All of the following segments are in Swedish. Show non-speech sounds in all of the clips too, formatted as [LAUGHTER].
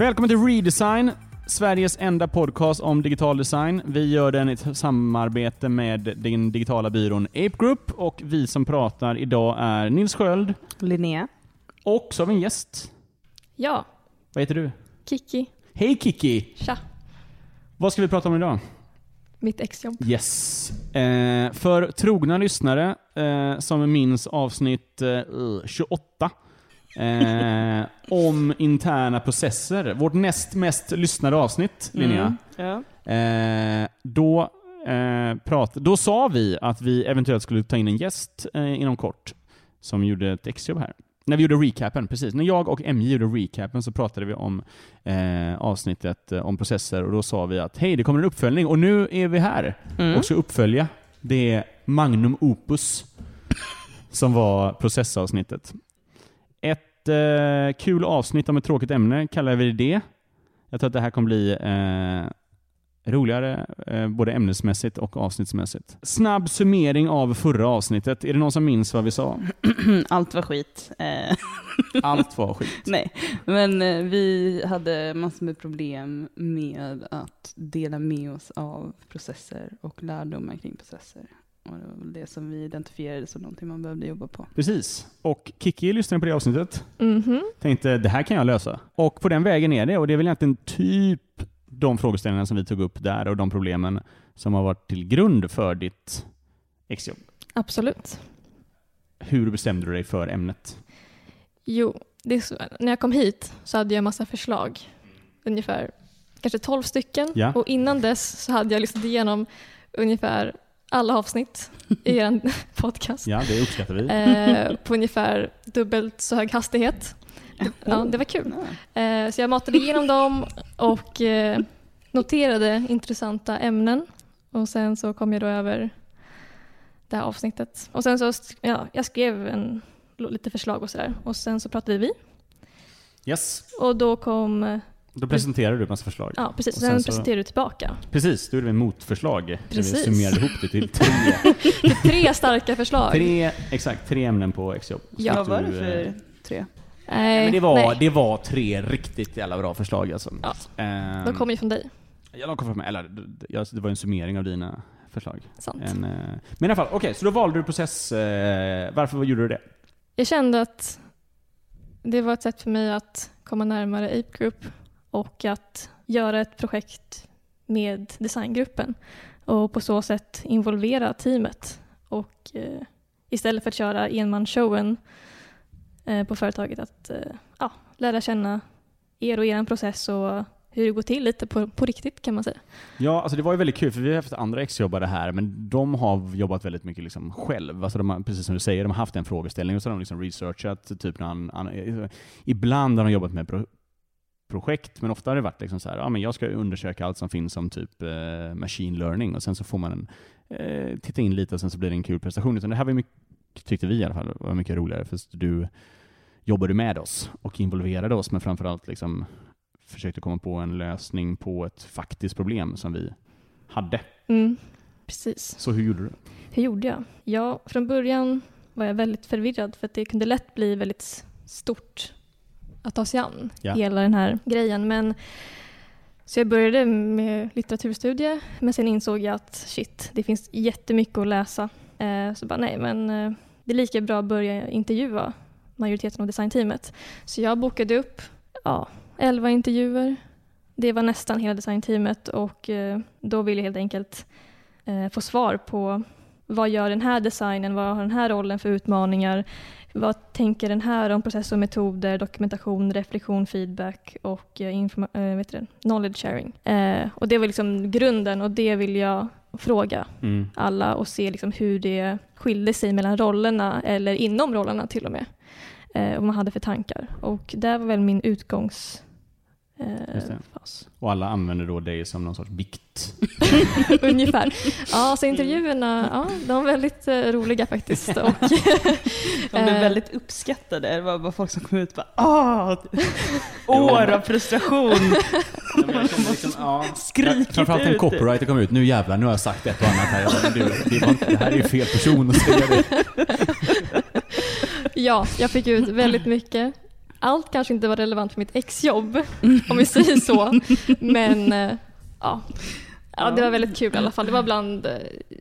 Välkommen till Redesign, Sveriges enda podcast om digital design. Vi gör den i ett samarbete med den digitala byrån Ape Group och vi som pratar idag är Nils Sköld Linnea. och så har vi en gäst. Ja, Vad heter du? Kiki. Hej Kiki! Tja. Vad ska vi prata om idag? Mitt exjobb. Yes. Eh, för trogna lyssnare eh, som minns avsnitt eh, 28 eh, om interna processer, vårt näst mest lyssnade avsnitt, Linnea. Mm. Ja. Eh, då, eh, prat, då sa vi att vi eventuellt skulle ta in en gäst eh, inom kort som gjorde ett exjobb här. När vi gjorde recapen, precis. När jag och MJ gjorde recapen så pratade vi om eh, avsnittet eh, om processer och då sa vi att hej, det kommer en uppföljning och nu är vi här Mm. och ska uppfölja det Magnum Opus som var processavsnittet. Ett eh, kul avsnitt om ett tråkigt ämne kallar vi det. Jag tror att det här kommer bli eh, roligare eh, både ämnesmässigt och avsnittsmässigt. Snabb summering av förra avsnittet. Är det någon som minns vad vi sa? [CLEARS THROAT] Allt var skit. Eh, Allt var skit. [LAUGHS] nej, men eh, vi hade massor med problem med att dela med oss av processer och lärdomar kring processer. Och det var väl det som vi identifierade som någonting man behövde jobba på. Precis. Och Kiki lyssnade på det avsnittet. Mhm. Tänkte det här kan jag lösa. Och på den vägen är det. Och det är väl egentligen typ de frågeställningarna som vi tog upp där och de problemen som har varit till grund för ditt exjobb. Absolut. Hur bestämde du dig för ämnet? Jo, det är så, när jag kom hit så hade jag massa förslag. Ungefär kanske 12 stycken. Ja. Och innan dess så hade jag lyssnat igenom ungefär alla avsnitt i er [LAUGHS] podcast. Ja, det uppskattar vi. Eh, på ungefär dubbelt så hög hastighet. Ja, det var kul. Eh, så jag matade igenom dem och eh, noterade intressanta ämnen. Och sen så kom jag då över det här avsnittet. Och sen så, ja, jag skrev en, lite förslag och sådär. Och sen så pratade vi. Yes. Och då kom, Då presenterade du en massa förslag. ja precis, Och sen, sen så- du tillbaka. Precis, då gjorde vi motförslag. Där Vi Precis. summerade ihop det till tre, [LAUGHS] Tre starka förslag. tre, exakt, tre ämnen på exjobb. Ja. Vad var det Du, eh, för tre? Nej, Men det, var, nej. det var tre riktigt jävla bra förslag alltså. Ja, Ehm, De kom ju från dig. Ja, de kom från mig. Eller, det var en summering av dina förslag. Sant. En, eh, men i alla fall, okej, så då valde du process... Eh, varför gjorde du det? Jag kände att det var ett sätt för mig att komma närmare Ape Group och att göra ett projekt med designgruppen och på så sätt involvera teamet och eh, istället för att köra enmansshowen eh, på företaget att eh, ja, lära känna er och er process och hur det går till lite på, på riktigt kan man säga. Ja, alltså det var ju väldigt kul, för vi har haft andra exjobbare här, men de har jobbat väldigt mycket liksom själv. Alltså de har, precis som du säger, de har haft en frågeställning och så har de liksom researchat. Typ när han, han, eh, ibland har de jobbat med projekt, men ofta har det varit liksom så här, ja, men jag ska undersöka allt som finns om typ eh, machine learning och sen så får man en, eh, titta in lite och sen så blir det en kul prestation. Utan det här var mycket, tyckte vi i alla fall, var mycket roligare, för du jobbade med oss och involverade oss, men framförallt liksom försökte komma på en lösning på ett faktiskt problem som vi hade. Mm, precis. Så hur gjorde du? Hur gjorde jag? Ja, från början var jag väldigt förvirrad för att det kunde lätt bli väldigt stort att ta sig an, Ja. hela den här grejen. Men, så jag började med litteraturstudie, men sen insåg jag att shit, det finns jättemycket att läsa. Eh, så bara nej, men eh, det är lika bra att börja intervjua majoriteten av designteamet. Så jag bokade upp ja, 11 intervjuer. Det var nästan hela designteamet och eh, då ville jag helt enkelt eh, få svar på vad gör den här designen, vad har den här rollen för utmaningar, vad tänker den här om process och metoder, dokumentation, reflektion, feedback och eh, informa- eh, vet det, knowledge sharing. Eh, och det var liksom grunden och det vill jag fråga Mm. alla och se liksom hur det skilde sig mellan rollerna eller inom rollerna till och med. Eh, vad man hade för tankar. Och där var väl min utgångs Just eh, det. fas. Och alla använder då dig som någon sorts bikt. [LAUGHS] Ungefär. Ja, så intervjuerna, ja, de var väldigt eh, roliga faktiskt. Och, [LAUGHS] De blev eh, väldigt uppskattade. Det var bara folk som kom ut och bara ah, år av frustration. Skrikit Framförallt en copywriter kom ut, nu jävlar, nu har jag sagt ett och annat här. Bara, du, det, var, inte- det här är ju fel person att säga det. [LAUGHS] ja, jag fick ut väldigt mycket. Allt kanske inte var relevant för mitt exjobb, om vi säger så. [LAUGHS] Men eh, ja. ja, det var väldigt kul i alla fall. Det var bland eh,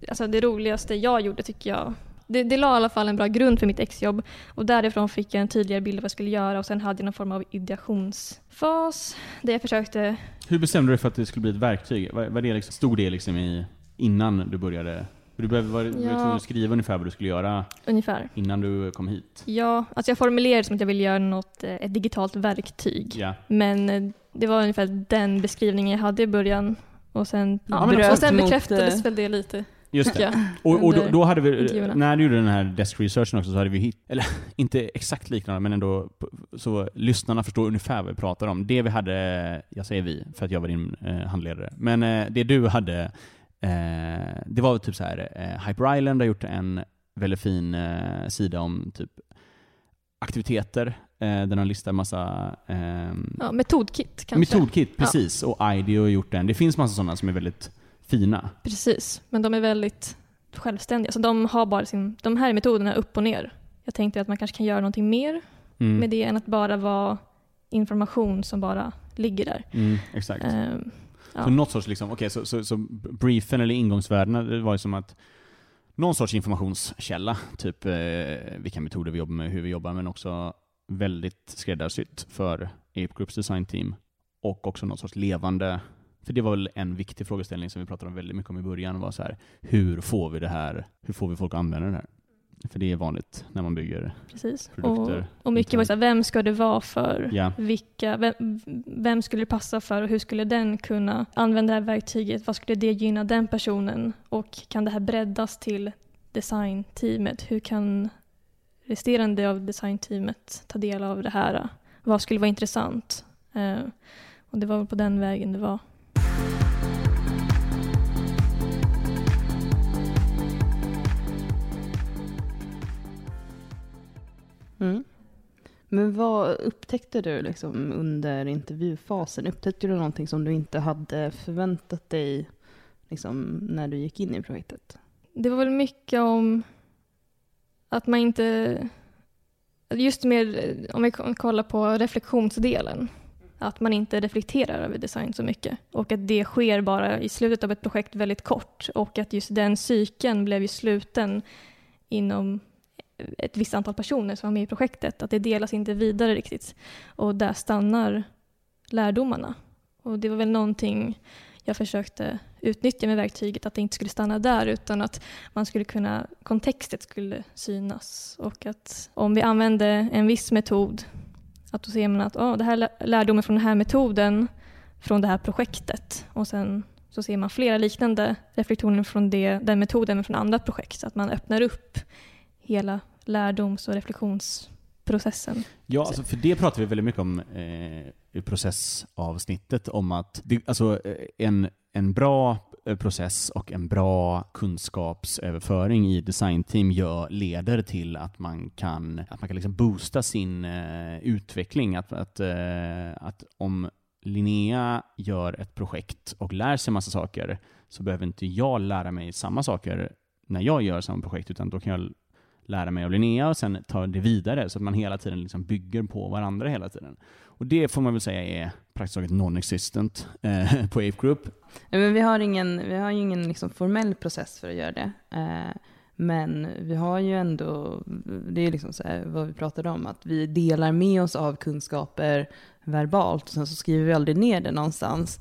alltså, det roligaste jag gjorde tycker jag. Det, det la i alla fall en bra grund för mitt exjobb och därifrån fick jag en tydligare bild av vad jag skulle göra och sen hade jag någon form av ideationsfas där jag försökte Hur bestämde du dig för att det skulle bli ett verktyg? Var, var det liksom, stod det liksom i, innan du började? Du behövde, var, var du Ja. tvungen att skriva ungefär vad du skulle göra ungefär. innan du kom hit? Ja, alltså jag formulerade som att jag ville göra något, eh, ett digitalt verktyg. Ja. Men eh, det var ungefär den beskrivningen jag hade i början. Och sen, Ja, Bröt och sen mot, bekräftades eh, väl det lite. Just det. jag. Och, och då, då hade vi, intervjuerna. när du gjorde den här desk researchen också så hade vi hit, eller [LAUGHS] inte exakt liknande men ändå så lyssnarna förstår ungefär vad vi pratar om. Det vi hade, jag säger vi för att jag var din eh, handledare, men eh, det du hade, eh, det var typ så här, eh, Hyper Island har gjort en väldigt fin eh, sida om typ aktiviteter, eh, där de listar massa ehm, Ja, metodkit kanske. metodkit, precis, och IDEO har gjort den. Det finns massa sådana som är väldigt fina. Precis, men de är väldigt självständiga. Så de har bara sin, de här metoderna upp och ner. Jag tänkte att man kanske kan göra någonting mer Mm. med det än att bara vara information som bara ligger där. Mm, exakt. Ja. Så något sorts liksom, okej, så, så, så briefen eller ingångsvärdena, det var ju som att någon sorts informationskälla, typ eh, vilka metoder vi jobbar med, hur vi jobbar, men också väldigt skräddarsytt för Ape Groups design team. Och också något sorts levande, för det var väl en viktig frågeställning som vi pratade om väldigt mycket om i början, var så här, hur får vi det här, hur får vi folk att använda det här? För det är vanligt när man bygger Precis. produkter. Och, och mycket var så här, vem ska det vara för? Ja, Vilka, vem, vem skulle det passa för och hur skulle den kunna använda det här verktyget? Vad skulle det gynna den personen? Och kan det här breddas till designteamet? Hur kan resterande av designteamet ta del av det här? Vad skulle vara intressant? Eh, och det var väl på den vägen det var. Mm. Men vad upptäckte du liksom under intervjufasen? Upptäckte du någonting som du inte hade förväntat dig liksom, när du gick in i projektet? Det var väl mycket om att man inte... Just med, om vi kollar på reflektionsdelen. Att man inte reflekterar över design så mycket. Och att det sker bara i slutet av ett projekt väldigt kort. Och att just den cykeln blev ju sluten inom ett visst antal personer som var med i projektet. Att det delas inte vidare riktigt. Och där stannar lärdomarna. Och det var väl någonting jag försökte utnyttja med verktyget, att det inte skulle stanna där utan att man skulle kunna, kontextet skulle synas. Och att om vi använde en viss metod, att då ser man att oh, det här är lärdomen från den här metoden, från det här projektet. Och sen så ser man flera liknande reflektioner från det, den metoden men från andra projekt. Så att man öppnar upp hela lärdoms och reflektionsprocessen. Ja, alltså för det pratar vi väldigt mycket om eh, i processavsnittet, om att det, alltså, eh, en, en bra eh, process och en bra kunskapsöverföring i designteam gör, leder till att man kan, att man kan liksom boosta sin eh, utveckling. Att, att, eh, att om Linnea gör ett projekt och lär sig massa saker så behöver inte jag lära mig samma saker när jag gör samma projekt, utan då kan jag lära mig av Linnea och sen ta det vidare så att man hela tiden liksom bygger på varandra hela tiden. Och det får man väl säga är praktiskt taget non-existent eh, på Ape Group. Men vi har ingen, vi har ju ingen liksom formell process för att göra det. Eh, men vi har ju ändå, det är liksom så här vad vi pratade om, att vi delar med oss av kunskaper verbalt och sen så skriver vi aldrig ner det någonstans.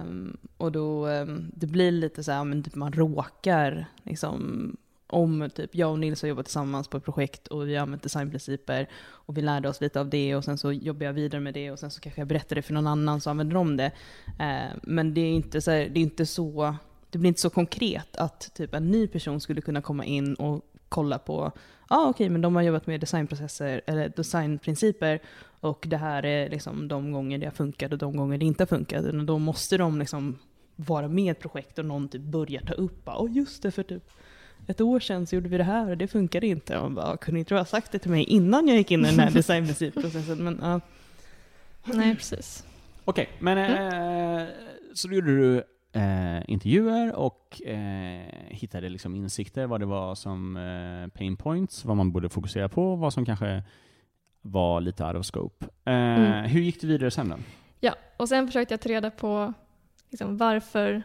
Um, och då, um, det blir lite så här, men typ man råkar liksom om typ jag och Nils har jobbat tillsammans på ett projekt och vi har använt designprinciper och vi lärde oss lite av det och sen så jobbar jag vidare med det och sen så kanske jag berättar det för någon annan så använder de det. Eh, men det är inte så, här, det är inte så, det blir inte så konkret att typ en ny person skulle kunna komma in och kolla på, ja ah, okej men de har jobbat med designprocesser eller designprinciper och det här är liksom de gånger det har funkat och de gånger det inte har funkat. Utan då måste de liksom vara med i ett projekt och någon typ börjar ta upp, ja oh, just det för typ ett år sedan så gjorde vi det här och det funkade inte. Och man bara, kunde inte du ha sagt det till mig innan jag gick in i den här [LAUGHS] designprincipprocessen? Men, ja. Nej, precis. Okej, men eh, så då gjorde du eh, intervjuer och eh, hittade liksom insikter vad det var som eh, pain points, vad man borde fokusera på, vad som kanske var lite out of scope. Eh, Mm. Hur gick det vidare sen då? Ja, och sen försökte jag ta reda på liksom, varför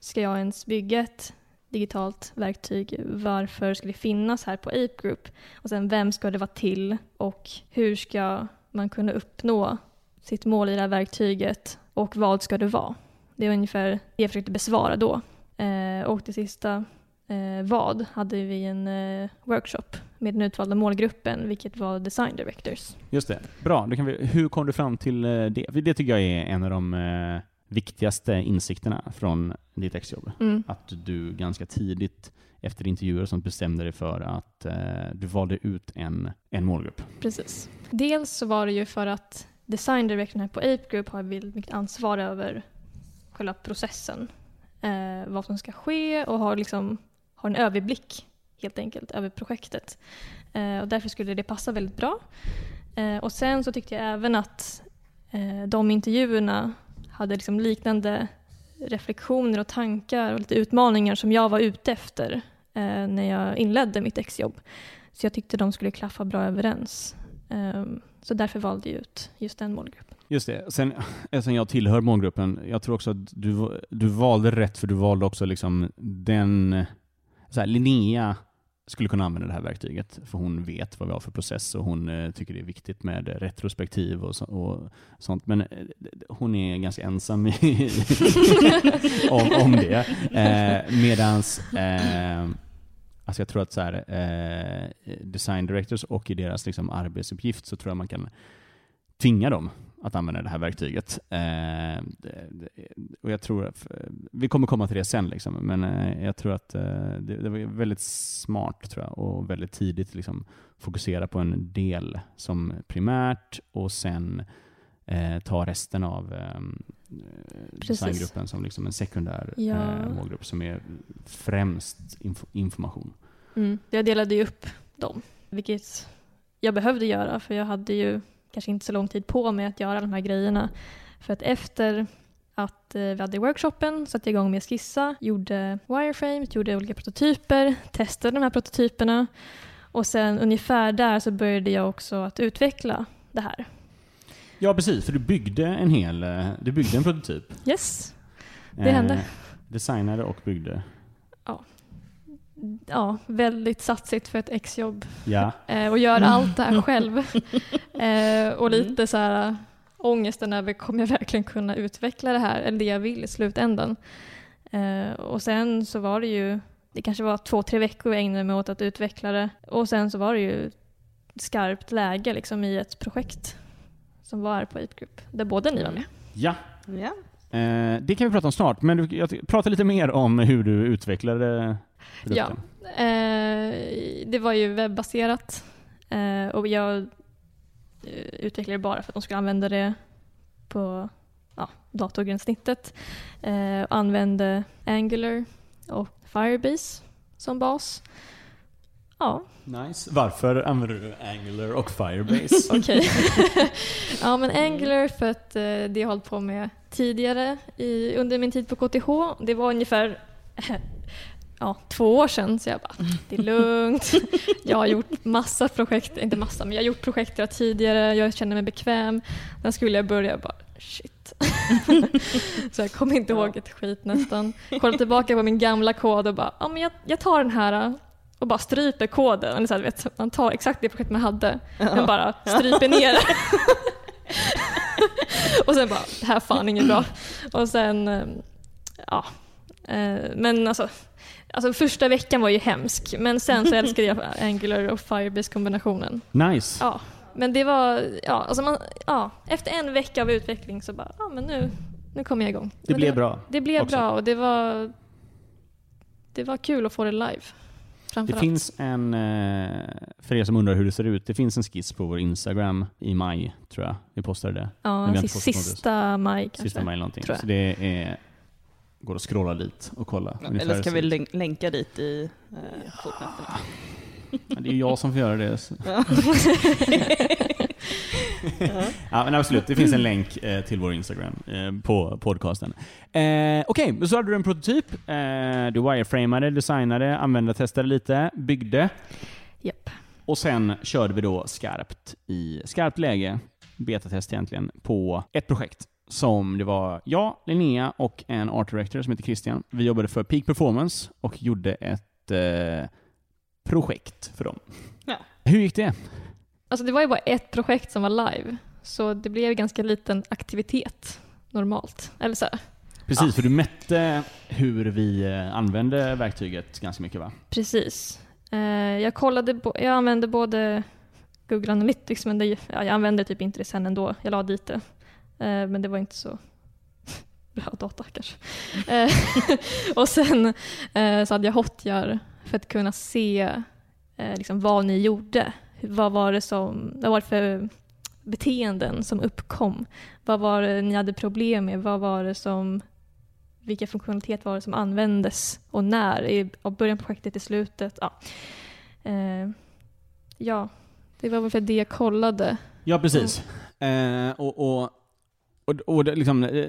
ska jag ens bygga ett digitalt verktyg? Varför ska det finnas här på Ape Group? Och sen vem ska det vara till? Och hur ska man kunna uppnå sitt mål i det här verktyget? Och vad ska det vara? Det var ungefär det jag försökte besvara då. Eh, och det sista, eh, vad, hade vi en eh, workshop med den utvalda målgruppen, vilket var Design Directors. Just det. Bra. Då kan vi, hur kom du fram till eh, det? Det tycker jag är en av de eh, viktigaste insikterna från ditt exjobb. Mm. Att du ganska tidigt efter intervjuer sånt bestämde dig för att eh, du valde ut en, en målgrupp. Precis. Dels så var det ju för att design directorn här på Ape Group har väldigt mycket ansvar över själva processen. Eh, vad som ska ske och har, liksom, har en överblick helt enkelt över projektet. Eh, och därför skulle det passa väldigt bra. Eh, och sen så tyckte jag även att eh, de intervjuerna hade liksom liknande reflektioner och tankar och lite utmaningar som jag var ute efter eh, när jag inledde mitt exjobb. Så jag tyckte de skulle klaffa bra överens. Eh, så därför valde jag ut just den målgruppen. Just det. Sen, eftersom jag tillhör målgruppen, jag tror också att du, du valde rätt för du valde också liksom den... Så här, Linnea skulle kunna använda det här verktyget för hon vet vad vi har för process och hon eh, tycker det är viktigt med retrospektiv och, så, och sånt. Men eh, hon är ganska ensam i, [LAUGHS] om, om det. Eh, medans eh, Alltså jag tror att så här, eh, design directors och i deras liksom, arbetsuppgift så tror jag man kan tvinga dem att använda det här verktyget. Eh, det, det, och jag tror att, vi kommer komma till det sen, liksom, men eh, jag tror att eh, det, det, var väldigt smart tror jag, och väldigt tidigt liksom, fokusera på en del som primärt och sen eh, ta resten av eh, designgruppen som liksom en sekundär Ja. eh, målgrupp som är främst inf information. Mm. Jag delade ju upp dem, vilket jag behövde göra för jag hade ju kanske inte så lång tid på mig att göra de här grejerna. För att efter att eh, vi hade workshopen satte jag igång med att skissa, gjorde wireframes, gjorde olika prototyper, testade de här prototyperna och sen ungefär där så började jag också att utveckla det här. Ja, precis. För du byggde en hel eh, du byggde en prototyp. Yes, Det hände. Designade och byggde. ja, väldigt satsigt för ett exjobb. Ja. Eh, och göra allt det här själv. [LAUGHS] Eh, och lite så här ångesten över, kommer jag verkligen kunna utveckla det här, eller det jag vill i slutändan? Eh, och sen så var det ju, det kanske var två, tre veckor jag ägnade mig åt att utveckla det. Och sen så var det ju skarpt läge liksom i ett projekt som var på Ape Group, där båda ni var med. ja. Ja. Eh, det kan vi prata om snart, men du, jag, prata lite mer om hur du utvecklade produkten. Eh, det var ju webbaserat eh, och jag eh, utvecklade det bara för att de skulle använda det på ja, datorgränssnittet. Eh, använde Angular och Firebase som bas. Ja, Nice. Varför använder du Angular och Firebase? [LAUGHS] okej. [LAUGHS] ja, men Angular för att eh, det jag hållit på med tidigare i, under min tid på KTH. Det var ungefär ja, två år sedan, så jag bara, det är lugnt. [LAUGHS] Jag har gjort massa projekt, inte massa, men jag har gjort projekt jag tidigare, jag känner mig bekväm. Sen skulle jag börja och bara, shit. [LAUGHS] så jag kommer inte ihåg ett skit nästan. Kollar tillbaka på min gamla kod och bara, ja men jag, jag tar den här och bara stryper koden. Eller så här, vet, man tar exakt det projekt man hade, men bara stryper ner det. [LAUGHS] och sen bara, det här är fan inget bra. Och sen, eh, ja. Eh, Men alltså, alltså första veckan var ju hemsk, men sen så älskade jag [LAUGHS] Angular och Firebase-kombinationen. Nice. Ja, men det var, ja, alltså man, ja, efter en vecka av utveckling så bara, ja men nu, nu kommer jag igång. Det Men blev bra. Det blev också. bra och det var, det var kul att få det live. Det finns en, eh, för er som undrar hur det ser ut, det finns en skiss på vår Instagram i maj, tror jag. Vi postade det. Ja, vi sista maj kanske. Sista maj någonting. Så det är, går att scrolla dit och kolla. ungefär Eller ska hur vi länka dit i eh. Ja, Det är jag som får göra det. Ja. [LAUGHS] Ja, men absolut, det finns en länk eh, till vår Instagram eh, på podcasten. Eh, Okej, så hade du en prototyp. Eh, du wireframade, designade, användartestade lite, byggde. Japp. Och sen körde vi då skarpt i skarpt läge, betatest egentligen, på ett projekt som det var jag, Linnea och en art director som heter Christian. Vi jobbade för Peak Performance och gjorde ett eh, projekt för dem. Ja. Hur gick det? Alltså det var ju bara ett projekt som var live, så det blev ganska liten aktivitet normalt. Eller så. Precis, Ja. för du mätte hur vi eh, använde verktyget ganska mycket va? Precis. Eh, jag, kollade jag använde både Google Analytics, men det, ja, jag använde typ inte det sen ändå. Jag la dit det. Eh, men det var inte så [LAUGHS] bra data kanske. Eh, [LAUGHS] och sen eh, så hade jag Hotjar för att kunna se eh, liksom vad ni gjorde. Vad var det som, vad var det för beteenden som uppkom? Vad var det ni hade problem med? Vad var det som vilka funktionalitet var det som användes och när? I början på projektet i slutet? Ja. Eh, ja, det var väl det jag kollade. Ja, precis. Eh, och och, och, och det, liksom, eh,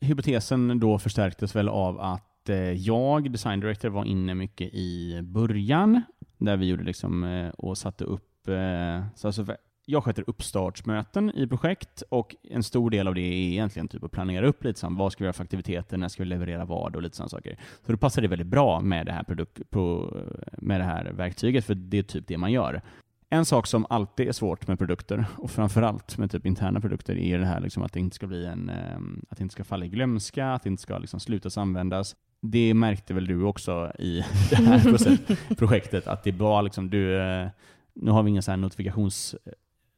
hypotesen då förstärktes väl av att eh, jag, design director, var inne mycket i början, där vi gjorde liksom, eh, och satte upp, eh, så alltså, jag sköter uppstartsmöten i projekt och en stor del av det är egentligen typ att planera upp lite sånt, vad ska vi göra för aktiviteter, när ska vi leverera vad och lite sådana saker. Så då passar det väldigt bra med det här, produkt, på, med det här verktyget, för det är typ det man gör. En sak som alltid är svårt med produkter, och framförallt med typ interna produkter, är det här liksom att det inte ska bli en, ehm, att det inte ska falla i glömska, att det inte ska liksom slutas användas. Det märkte väl du också i [LAUGHS] det här process- projektet, att det var liksom du, eh, nu har vi inga så här notifikations,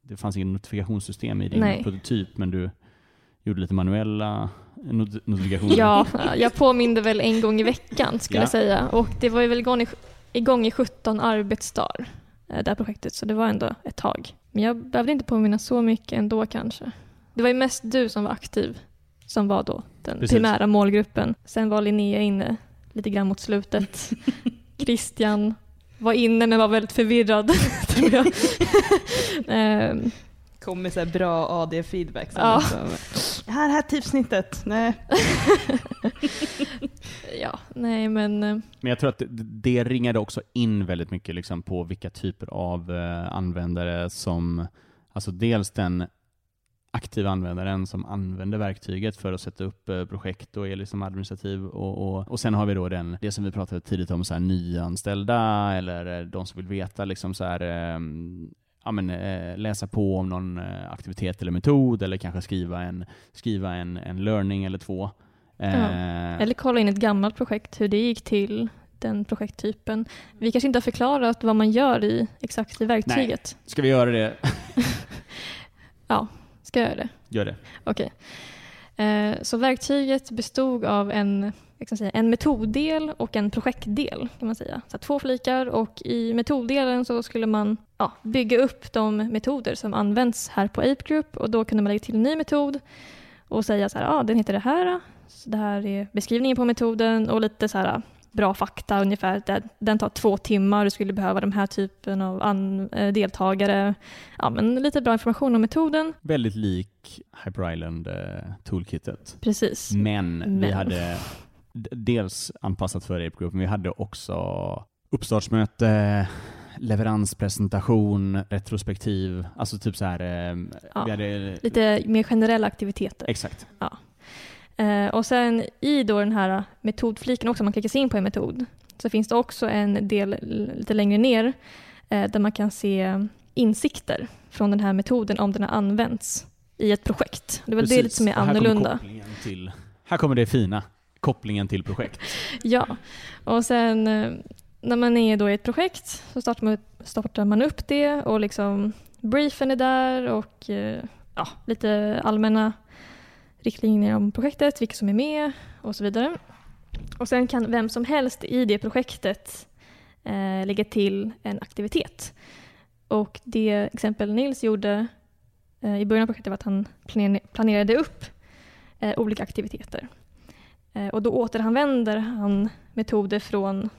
det fanns ingen notifikationssystem i din Nej. prototyp, men du gjorde lite manuella not- notifikationer. Ja, jag påminde väl en gång i veckan skulle Ja. jag säga. Och det var ju väl igång i, igång i 17 arbetsdagar, det här projektet, så det var ändå ett tag. Men jag behövde inte påminna så mycket ändå kanske. Det var ju mest du som var aktiv, som var då den Precis. primära målgruppen. Sen var Linnea inne lite grann mot slutet. [LAUGHS] Christian var inne men var väldigt förvirrad, [LAUGHS] tror jag. [LAUGHS] Ehm, Kom med så här bra AD-feedback. Ja. liksom, Här, här typsnittet. Nej. [LAUGHS] ja, nej men eh, Men jag tror att det, det ringade också in väldigt mycket liksom på vilka typer av eh, användare som, alltså dels den aktiva användaren som använder verktyget för att sätta upp eh, projekt och är liksom administrativ och, och, och sen har vi då den, det som vi pratade tidigt om, så här, nyanställda eller de som vill veta liksom så här, ja, men, eh, läsa på om någon eh, aktivitet eller metod eller kanske skriva en, skriva en, en learning eller två. Eh, Eller kolla in ett gammalt projekt, hur det gick till, den projekttypen. Vi kanske inte har förklarat vad man gör i exakt i verktyget. Ska vi göra det? [LAUGHS] Ska jag göra det? Gör det. Okej. Eh, Eh, så verktyget bestod av en, jag kan säga, en metoddel och en projektdel. kan man säga. Så två flikar och i metoddelen så skulle man ja, bygga upp de metoder som används här på Ape Group och då kunde man lägga till en ny metod och säga så här, ja, den heter det här. Så det här är beskrivningen på metoden och lite så här bra fakta ungefär. Det- Den tar två timmar, du skulle behöva den här typen av an, eh, deltagare. Ja, men lite bra information om metoden. Väldigt lik Hyper Island eh, toolkitet. Precis. Men, vi Men. hade d- dels anpassat för Ape Group, men vi hade också uppstartsmöte, leveranspresentation, retrospektiv, alltså typ så här. Eh, Ja, vi hade, Lite mer generella aktiviteter. Exakt. Eh, och sen i då den här metodfliken också, om man klickar sig in på en metod, så finns det också en del lite längre ner eh, där man kan se insikter från den här metoden om den har använts i ett projekt. Det är väl det lite som är Och här kommer annorlunda. Till, här kommer det fina, kopplingen till projekt. [LAUGHS] Ja, och sen eh, när man är då i ett projekt så startar man, startar man upp det och liksom briefen är där och eh, ja, lite allmänna riktlinjer om projektet, vilka som är med och så vidare. Och sen kan vem som helst i det projektet eh, lägga till en aktivitet. Och det exempel Nils gjorde eh, i början av projektet var att han planer- planerade upp eh, olika aktiviteter. Eh, och då återanvänder han metoder från,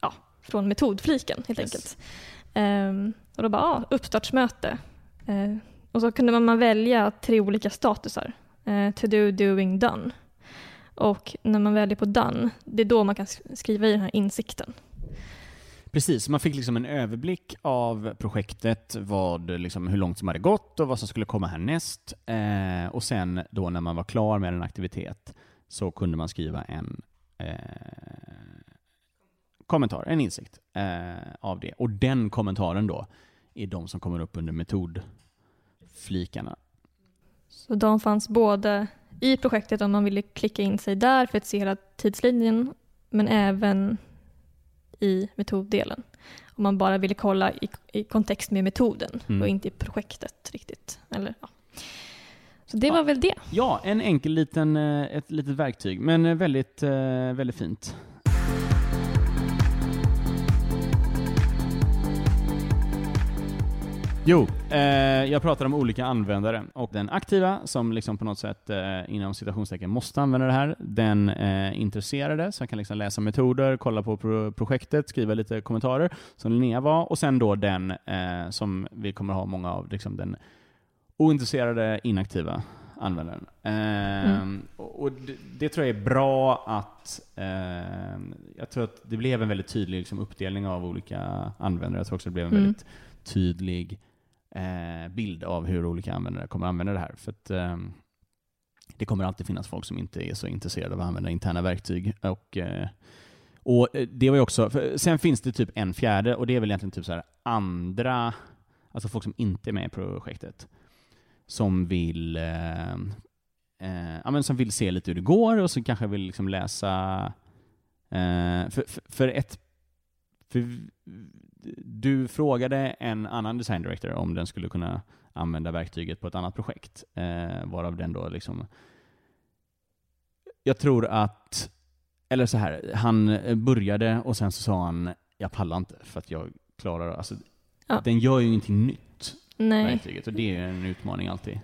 ja, från metodfliken helt Yes. enkelt. Ehm, och då bara, ah, uppstartsmöte. Eh, och så kunde man, man välja tre olika statusar. Eh, to do, doing, done. Och när man väljer på done, det är då man kan skriva i den här insikten. Precis, man fick liksom en överblick av projektet, vad, liksom, hur långt som hade gått och vad som skulle komma härnäst. Eh, och sen då när man var klar med en aktivitet så kunde man skriva en eh, kommentar, en insikt eh, av det. Och den kommentaren då är de som kommer upp under metodflikarna. Så de fanns både i projektet om man ville klicka in sig där för att se hela tidslinjen, men även i metoddelen. Om man bara ville kolla i, i kontext med metoden Mm. och inte i projektet riktigt. Eller, ja. Så det Ja. var väl det. Ja, en enkel liten, eh, ett litet verktyg, men eh, väldigt, eh, väldigt fint. Jo, eh, jag pratar om olika användare och den aktiva som liksom på något sätt eh, inom citationstecken måste använda det här. Den eh, intresserade som kan liksom läsa metoder, kolla på pro projektet, skriva lite kommentarer som Linnea var och sen då den eh, som vi kommer ha många av, liksom den ointresserade, inaktiva användaren. Ehm, och och det, det tror jag är bra att... ehm, jag tror att det blev en väldigt tydlig liksom, uppdelning av olika användare. Jag tror också det blev en Mm. väldigt tydlig eh, bild av hur olika användare kommer använda det här. För att, eh, det kommer alltid finnas folk som inte är så intresserade av att använda interna verktyg. Och, eh, och eh, det var ju också, sen finns det typ en fjärde, och det är väl egentligen typ så här andra, alltså folk som inte är med i projektet som vill, eh, eh, ja, men som vill se lite hur det går och som kanske vill liksom läsa... Eh, för, för, för ett... För du frågade en annan design director om den skulle kunna använda verktyget på ett annat projekt, eh, varav den då liksom... Jag tror att... Eller så här, han började och sen så sa han jag pallar inte för att jag klarar... Alltså, Ja. Den gör ju ingenting nytt Nej. verktyget och det är en utmaning alltid.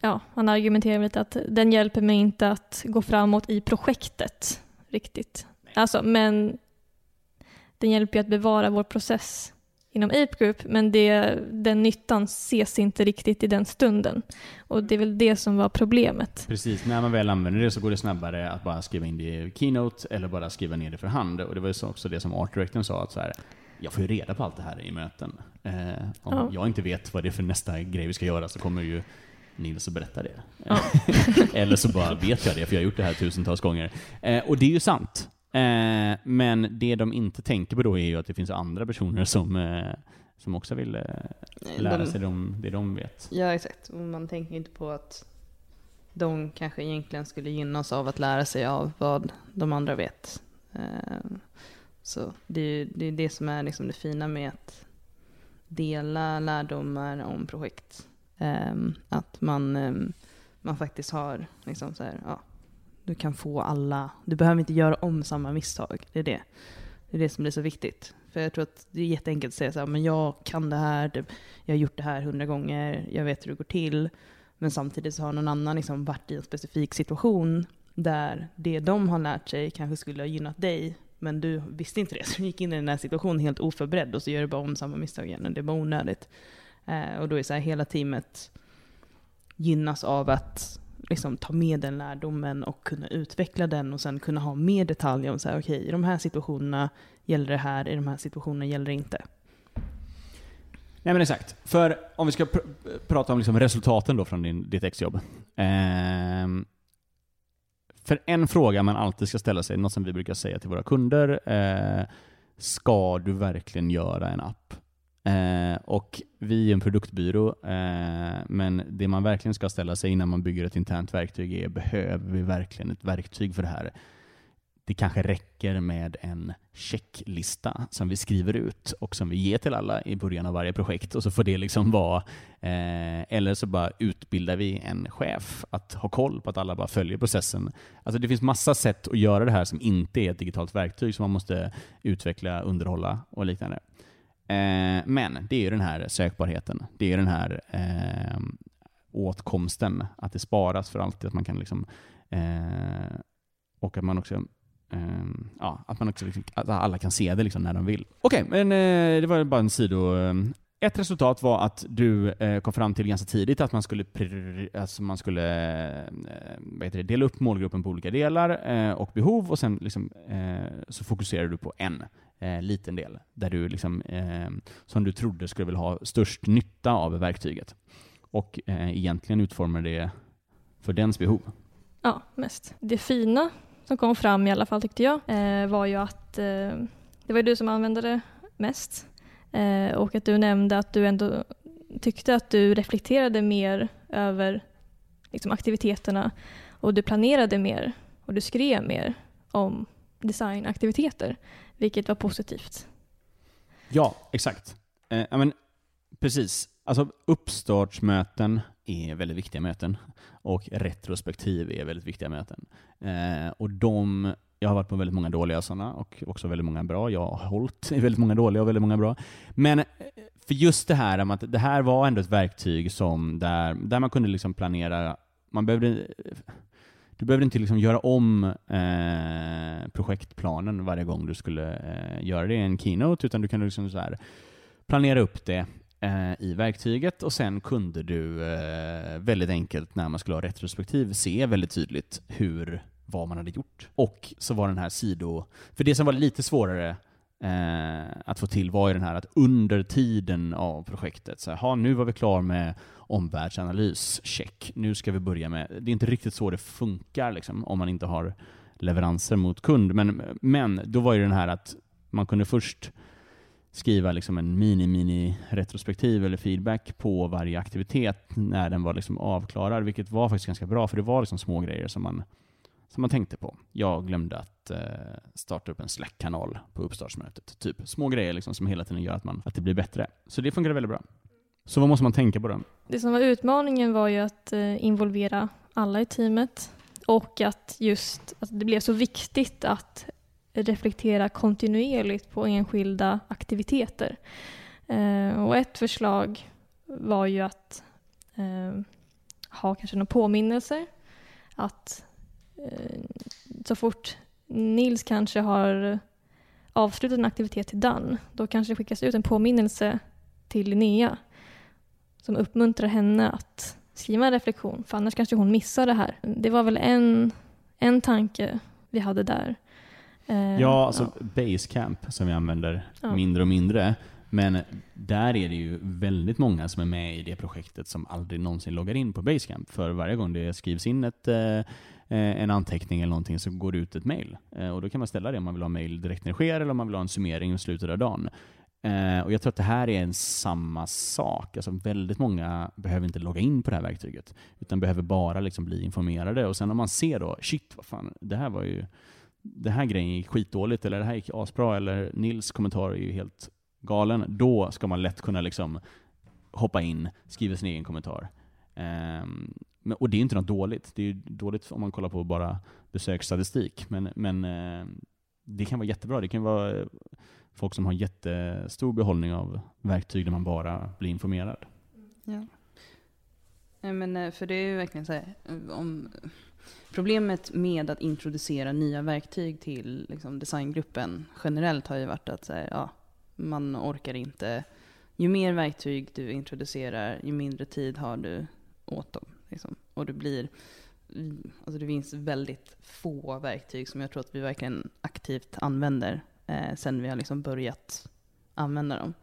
Ja, han argumenterar lite att den hjälper mig inte att gå framåt i projektet riktigt. Alltså, men den hjälper ju att bevara vår process inom Ape Group, men det, den nyttan ses inte riktigt i den stunden. Och det är väl det som var problemet. Precis, när man väl använder det så går det snabbare att bara skriva in det i Keynote eller bara skriva ner det för hand. Och det var ju så också det som Art Directorn sa, att så här, jag får ju reda på allt det här i möten. Eh, om Ja. jag inte vet vad det är för nästa grej vi ska göra så kommer ju Nils att berätta det. Ja. [LAUGHS] eller så bara vet jag det, för jag har gjort det här tusentals gånger. Eh, och det är ju sant. Eh, men det de inte tänker på då är ju att det finns andra personer som, eh, som också vill eh, lära De- sig de, det de vet. Ja, exakt. Och man tänker inte på att de kanske egentligen skulle gynnas av att lära sig av vad de andra vet. Eh, Så det är det, är det som är liksom det fina med att dela lärdomar om projekt. Eh, Att man, man faktiskt har liksom så här, ja, du kan få alla, du behöver inte göra om samma misstag. Det är det. Det är det som blir så viktigt. För jag tror att det är jätteenkelt att säga så här, men jag kan det här, jag har gjort det här hundra gånger, jag vet hur det går till. Men samtidigt så har någon annan liksom varit i en specifik situation där det de har lärt sig kanske skulle ha gynnat dig, men du visste inte det. Så du gick in i den här situationen helt oförberedd och så gör du bara om samma misstag igen. Och det är bara onödigt. Eh, och då är så här, hela teamet gynnas av att liksom, ta med den lärdomen och kunna utveckla den och sen kunna ha mer detaljer om så här, okej, i de här situationerna gäller det här, i de här situationerna gäller det inte. Nej men exakt. För om vi ska pr prata om liksom resultaten då från din, ditt exjobb. Ehm, för en fråga man alltid ska ställa sig, något som vi brukar säga till våra kunder, eh, ska du verkligen göra en app? Eh, och vi är en produktbyrå, eh, men det man verkligen ska ställa sig innan man bygger ett internt verktyg är, behöver vi verkligen ett verktyg för det här? Det kanske räcker med en checklista som vi skriver ut och som vi ger till alla i början av varje projekt och så får det liksom vara, eh, eller så bara utbildar vi en chef att ha koll på att alla bara följer processen. Alltså det finns massa sätt att göra det här som inte är ett digitalt verktyg som man måste utveckla, underhålla och liknande. Eh, men det är ju den här sökbarheten. Det är ju den här eh, åtkomsten, att det sparas för alltid, att man kan liksom eh, och att man också eh, ja, att man också liksom, att alla kan se det liksom när de vill. Okej, men eh, det var bara en sido... Eh. Ett resultat var att du kom fram till ganska tidigt att man skulle, alltså man skulle vad heter det, dela upp målgruppen på olika delar och behov och sen liksom, så fokuserar du på en eh, liten del, där du liksom, eh, som du trodde skulle vilja ha störst nytta av verktyget. Och eh, egentligen utformar det för dens behov. Ja, mest. Det fina som kom fram i alla fall tyckte jag eh, var ju att eh, det var du som använde det mest eh, och att du nämnde att du ändå tyckte att du reflekterade mer över liksom, aktiviteterna och du planerade mer och du skrev mer om designaktiviteter, vilket var positivt. Ja, exakt. Eh, men, precis. Alltså uppstartsmöten är väldigt viktiga möten och retrospektiv är väldigt viktiga möten. Eh, och de, jag har varit på väldigt många dåliga sådana och också väldigt många bra. Jag har hållit i väldigt många dåliga och väldigt många bra. Men eh, för just det här att det här var ändå ett verktyg som där, där man kunde liksom planera, man behövde eh, du behövde inte liksom göra om eh, projektplanen varje gång du skulle eh, göra det i en keynote, utan du kunde liksom så här planera upp det eh, i verktyget och sen kunde du eh, väldigt enkelt när man skulle ha retrospektiv se väldigt tydligt hur, vad man hade gjort. Och så var den här sido... För det som var lite svårare eh, att få till var ju den här att under tiden av projektet, så här, nu var vi klar med omvärldsanalys, check. Nu ska vi börja med... Det är inte riktigt så det funkar liksom, om man inte har leveranser mot kund. Men, men då var ju den här att man kunde först skriva liksom en mini-mini-retrospektiv eller feedback på varje aktivitet när den var liksom avklarad, vilket var faktiskt ganska bra, för det var liksom små grejer som man, som man tänkte på. Jag glömde att eh, starta upp en Slack-kanal på uppstartsmötet. Typ små grejer liksom som hela tiden gör att, man, att det blir bättre. Så det fungerade väldigt bra. Så vad måste man tänka på då? Det som var utmaningen var ju att eh, involvera alla i teamet och att just att det blev så viktigt att reflektera kontinuerligt på enskilda aktiviteter. Eh, och ett förslag var ju att eh, ha kanske några påminnelser. Att så fort Nils kanske har avslutat en aktivitet till Dan, då kanske det skickas ut en påminnelse till Linnea som uppmuntrar henne att skriva en reflektion, för annars kanske hon missar det här. Det var väl en, en tanke vi hade där. Eh, ja, alltså ja. Basecamp som vi använder ja. mindre och mindre. Men där är det ju väldigt många som är med i det projektet som aldrig någonsin loggar in på Basecamp. För varje gång det skrivs in ett, eh, eh Eh, en anteckning eller någonting så går det ut ett mail. Eh, och då kan man ställa det om man vill ha mail direkt när det sker eller om man vill ha en summering i slutet av dagen. Eh, och Jag tror att det här är en samma sak. Alltså väldigt många behöver inte logga in på det här verktyget, utan behöver bara liksom bli informerade. Och sen om man ser då, shit, vad fan, det här var ju det här grejen gick skitdåligt, eller det här gick asbra, eller Nils kommentar är ju helt galen, då ska man lätt kunna liksom hoppa in, skriva sin egen kommentar. Um, och det är inte något dåligt. Det är dåligt om man kollar på bara besöksstatistik, men, men eh, det kan vara jättebra. Det kan vara folk som har jättestor behållning av verktyg där man bara blir informerad. Ja. Men, eh, för det är ju verkligen så här, eh, om Problemet med att introducera nya verktyg till liksom, designgruppen generellt har ju varit att här, ja, man orkar inte. Ju mer verktyg du introducerar, ju mindre tid har du åt dem. Liksom. Och det blir, alltså det finns väldigt få verktyg som jag tror att vi verkligen aktivt använder eh, sen vi har liksom börjat använda dem.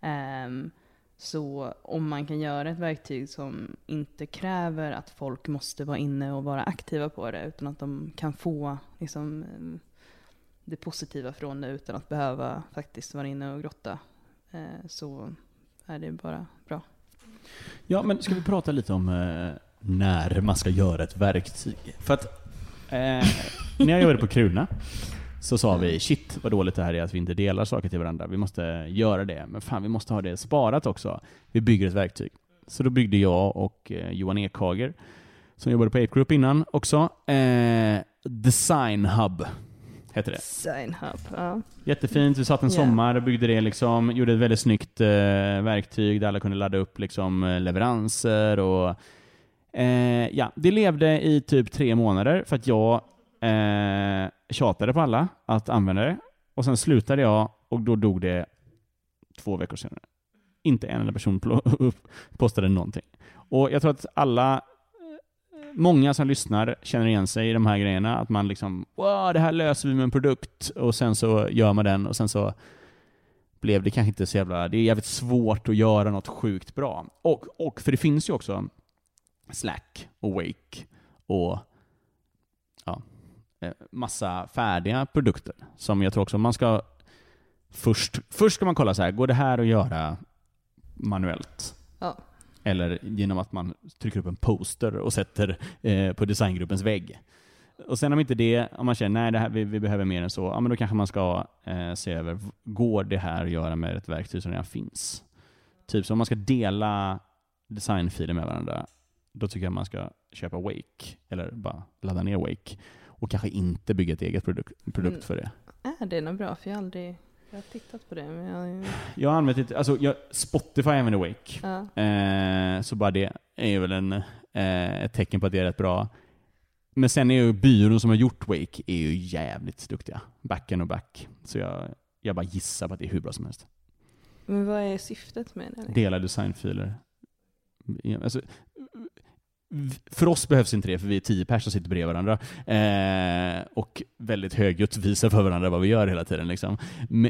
Eh, så om man kan göra ett verktyg som inte kräver att folk måste vara inne och vara aktiva på det, utan att de kan få liksom, eh, det positiva från det utan att behöva faktiskt vara inne och grotta, eh, så är det bara bra. Ja, men ska vi prata lite om eh, när man ska göra ett verktyg? För att eh, när jag jobbade på Kruna så sa vi shit vad dåligt det här är att vi inte delar saker till varandra. Vi måste göra det. Men fan, vi måste ha det sparat också. Vi bygger ett verktyg. Så då byggde jag och eh, Johan Ekhager, som jobbade på Ape Group innan också, eh, Design Hub. Heter det. Design Hub, ja. Jättefint. Vi satt en sommar och byggde det, liksom, gjorde ett väldigt snyggt eh, verktyg där alla kunde ladda upp liksom, eh, leveranser och eh, ja, det levde i typ tre månader för att jag eh, tjatade på alla att använda det och sen slutade jag och då dog det två veckor senare. Inte en enda person [LAUGHS] postade någonting. Och jag tror att alla eh, många som lyssnar känner igen sig i de här grejerna. Att man liksom, wow, det här löser vi med en produkt. Och sen så gör man den och sen så blev det kanske inte så jävla... Det är jävligt svårt att göra något sjukt bra. Och, och för det finns ju också Slack och Wake och ja, eh, massa färdiga produkter som jag tror också man ska först, först ska man kolla så här, går det här att göra manuellt? Ja. Eller genom att man trycker upp en poster och sätter eh, på designgruppens vägg. Och sen om inte det, om man känner nej det här, vi, vi behöver mer än så, ja men då kanske man ska eh, se över, går det här att göra med ett verktyg som redan finns? Typ så om man ska dela designfiler med varandra, då tycker jag man ska köpa Wake, eller bara ladda ner Wake. Och kanske inte bygga ett eget produkt, produkt Mm. för det. Är det något bra? För jag har aldrig jag har tittat på det. Men jag, Jag har använt det, alltså jag, Spotify använder Wake. ja. Eh, så bara det är väl en, eh, ett tecken på att det är rätt bra. Men sen är ju byrån som har gjort Wake är ju jävligt duktiga. Backen och back. Så jag, jag bara gissar på att det är hur bra som helst. Men vad är syftet med det? Dela designfiler. Alltså, för oss behövs inte det, för vi är tio personer som sitter bredvid varandra. Eh, och väldigt högljutt visar för varandra vad vi gör hela tiden. Liksom.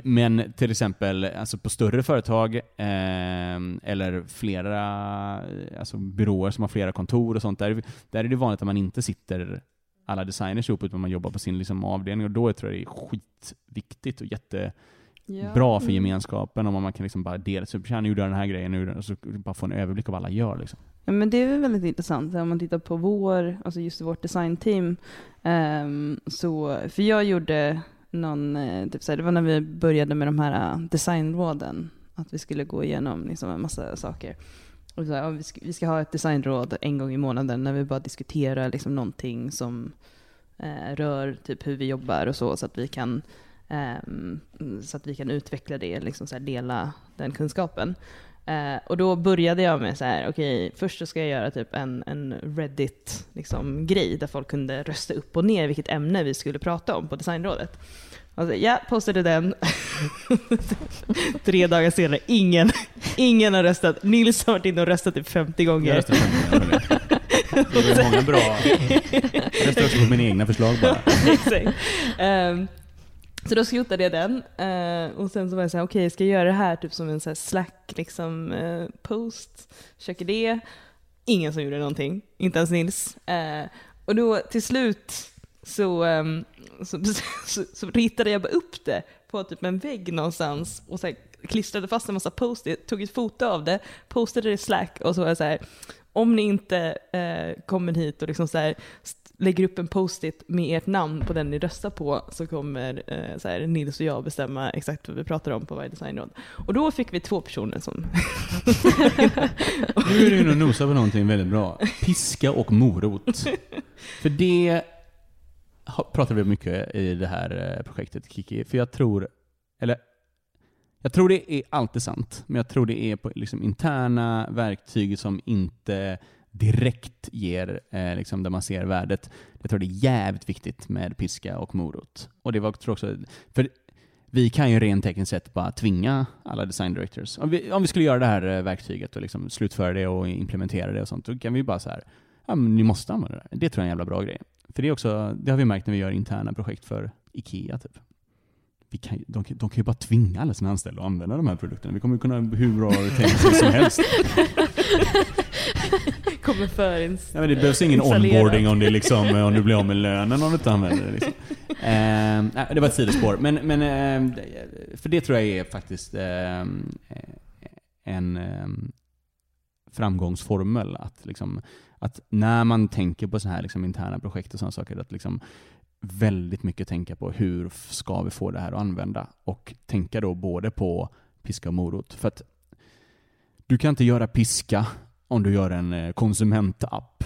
Men till exempel alltså på större företag, eh, eller flera alltså byråer som har flera kontor och sånt, där, där är det vanligt att man inte sitter alla designers ihop, utan man jobbar på sin liksom, avdelning. Och då tror jag det är skitviktigt och jätte Ja. bra för Mm. gemenskapen om man kan liksom bara dela, så tjena, nu jag den här grejen, nu, och så bara få en överblick av vad alla gör. Liksom. Ja, men det är väldigt intressant om man tittar på vår, alltså just vårt designteam. Um, så, för jag gjorde någon, eh, typ så här, det var när vi började med de här eh, designråden, att vi skulle gå igenom liksom en massa saker. Och så här, ja, vi, ska, vi ska ha ett designråd en gång i månaden när vi bara diskuterar liksom någonting som eh, rör typ hur vi jobbar och så, så att vi kan eh, så att vi kan utveckla det, liksom så här, dela den kunskapen. Eh, och då började jag med så här, okej, först så ska jag göra typ en, en Reddit-grej liksom, där folk kunde rösta upp och ner vilket ämne vi skulle prata om på designrådet. Och så, ja, postade den. Tre dagar senare, ingen, ingen har röstat. Nils har varit inne och röstat typ 50 gånger. röstar på den. Det var många bra... Jag röstade också på mina egna förslag bara. Så då skrotade jag den eh, och sen så var jag såhär, okej ska jag göra det här typ som en så här slack liksom, eh, post, försöker det. Ingen som gjorde någonting, inte ens Nils. Eh, och då till slut så, ehm, så, [LAUGHS] så, så ritade jag bara upp det på typ en vägg någonstans och så här, klistrade fast en massa post, tog ett foto av det, postade det i Slack och så var jag så här, om ni inte eh, kommer hit och liksom så här, lägger upp en post-it med ert namn på den ni röstar på så kommer eh, så här, Nils och jag bestämma exakt vad vi pratar om på varje designråd. Och då fick vi två personer som... Nu är du inne och nosar på någonting väldigt bra. Piska och morot. För det pratar vi mycket i det här eh, projektet, Kiki. För jag tror, eller jag tror det är alltid sant, men jag tror det är på liksom interna verktyg som inte direkt ger, eh, liksom där man ser värdet. Jag tror det är jävligt viktigt med piska och morot. Och det var tror också, för vi kan ju rent tekniskt sett bara tvinga alla design directors. Om vi, om vi skulle göra det här eh, verktyget och liksom slutföra det och implementera det och sånt, då kan vi bara så här, ja men ni måste använda det. Det tror jag är en jävla bra grej. För det är också, det har vi märkt när vi gör interna projekt för IKEA typ. Vi kan, de, kan- de kan ju bara tvinga alla sina anställda att använda de här produkterna. Vi kommer ju kunna hur bra tänk som helst. [LAUGHS] kommer för en Ja, men det behövs ingen onboarding om, det liksom, om du blir av med lönen om du inte använder det. Liksom. Eh, det var ett sidospår. Men, men, eh, för det tror jag är faktiskt eh, en eh, framgångsformel. Att, liksom, att när man tänker på så här liksom, interna projekt och sådana saker, att liksom, väldigt mycket tänka på hur ska vi få det här att använda? Och tänka då både på piska och morot. För att du kan inte göra piska om du gör en eh, konsumentapp.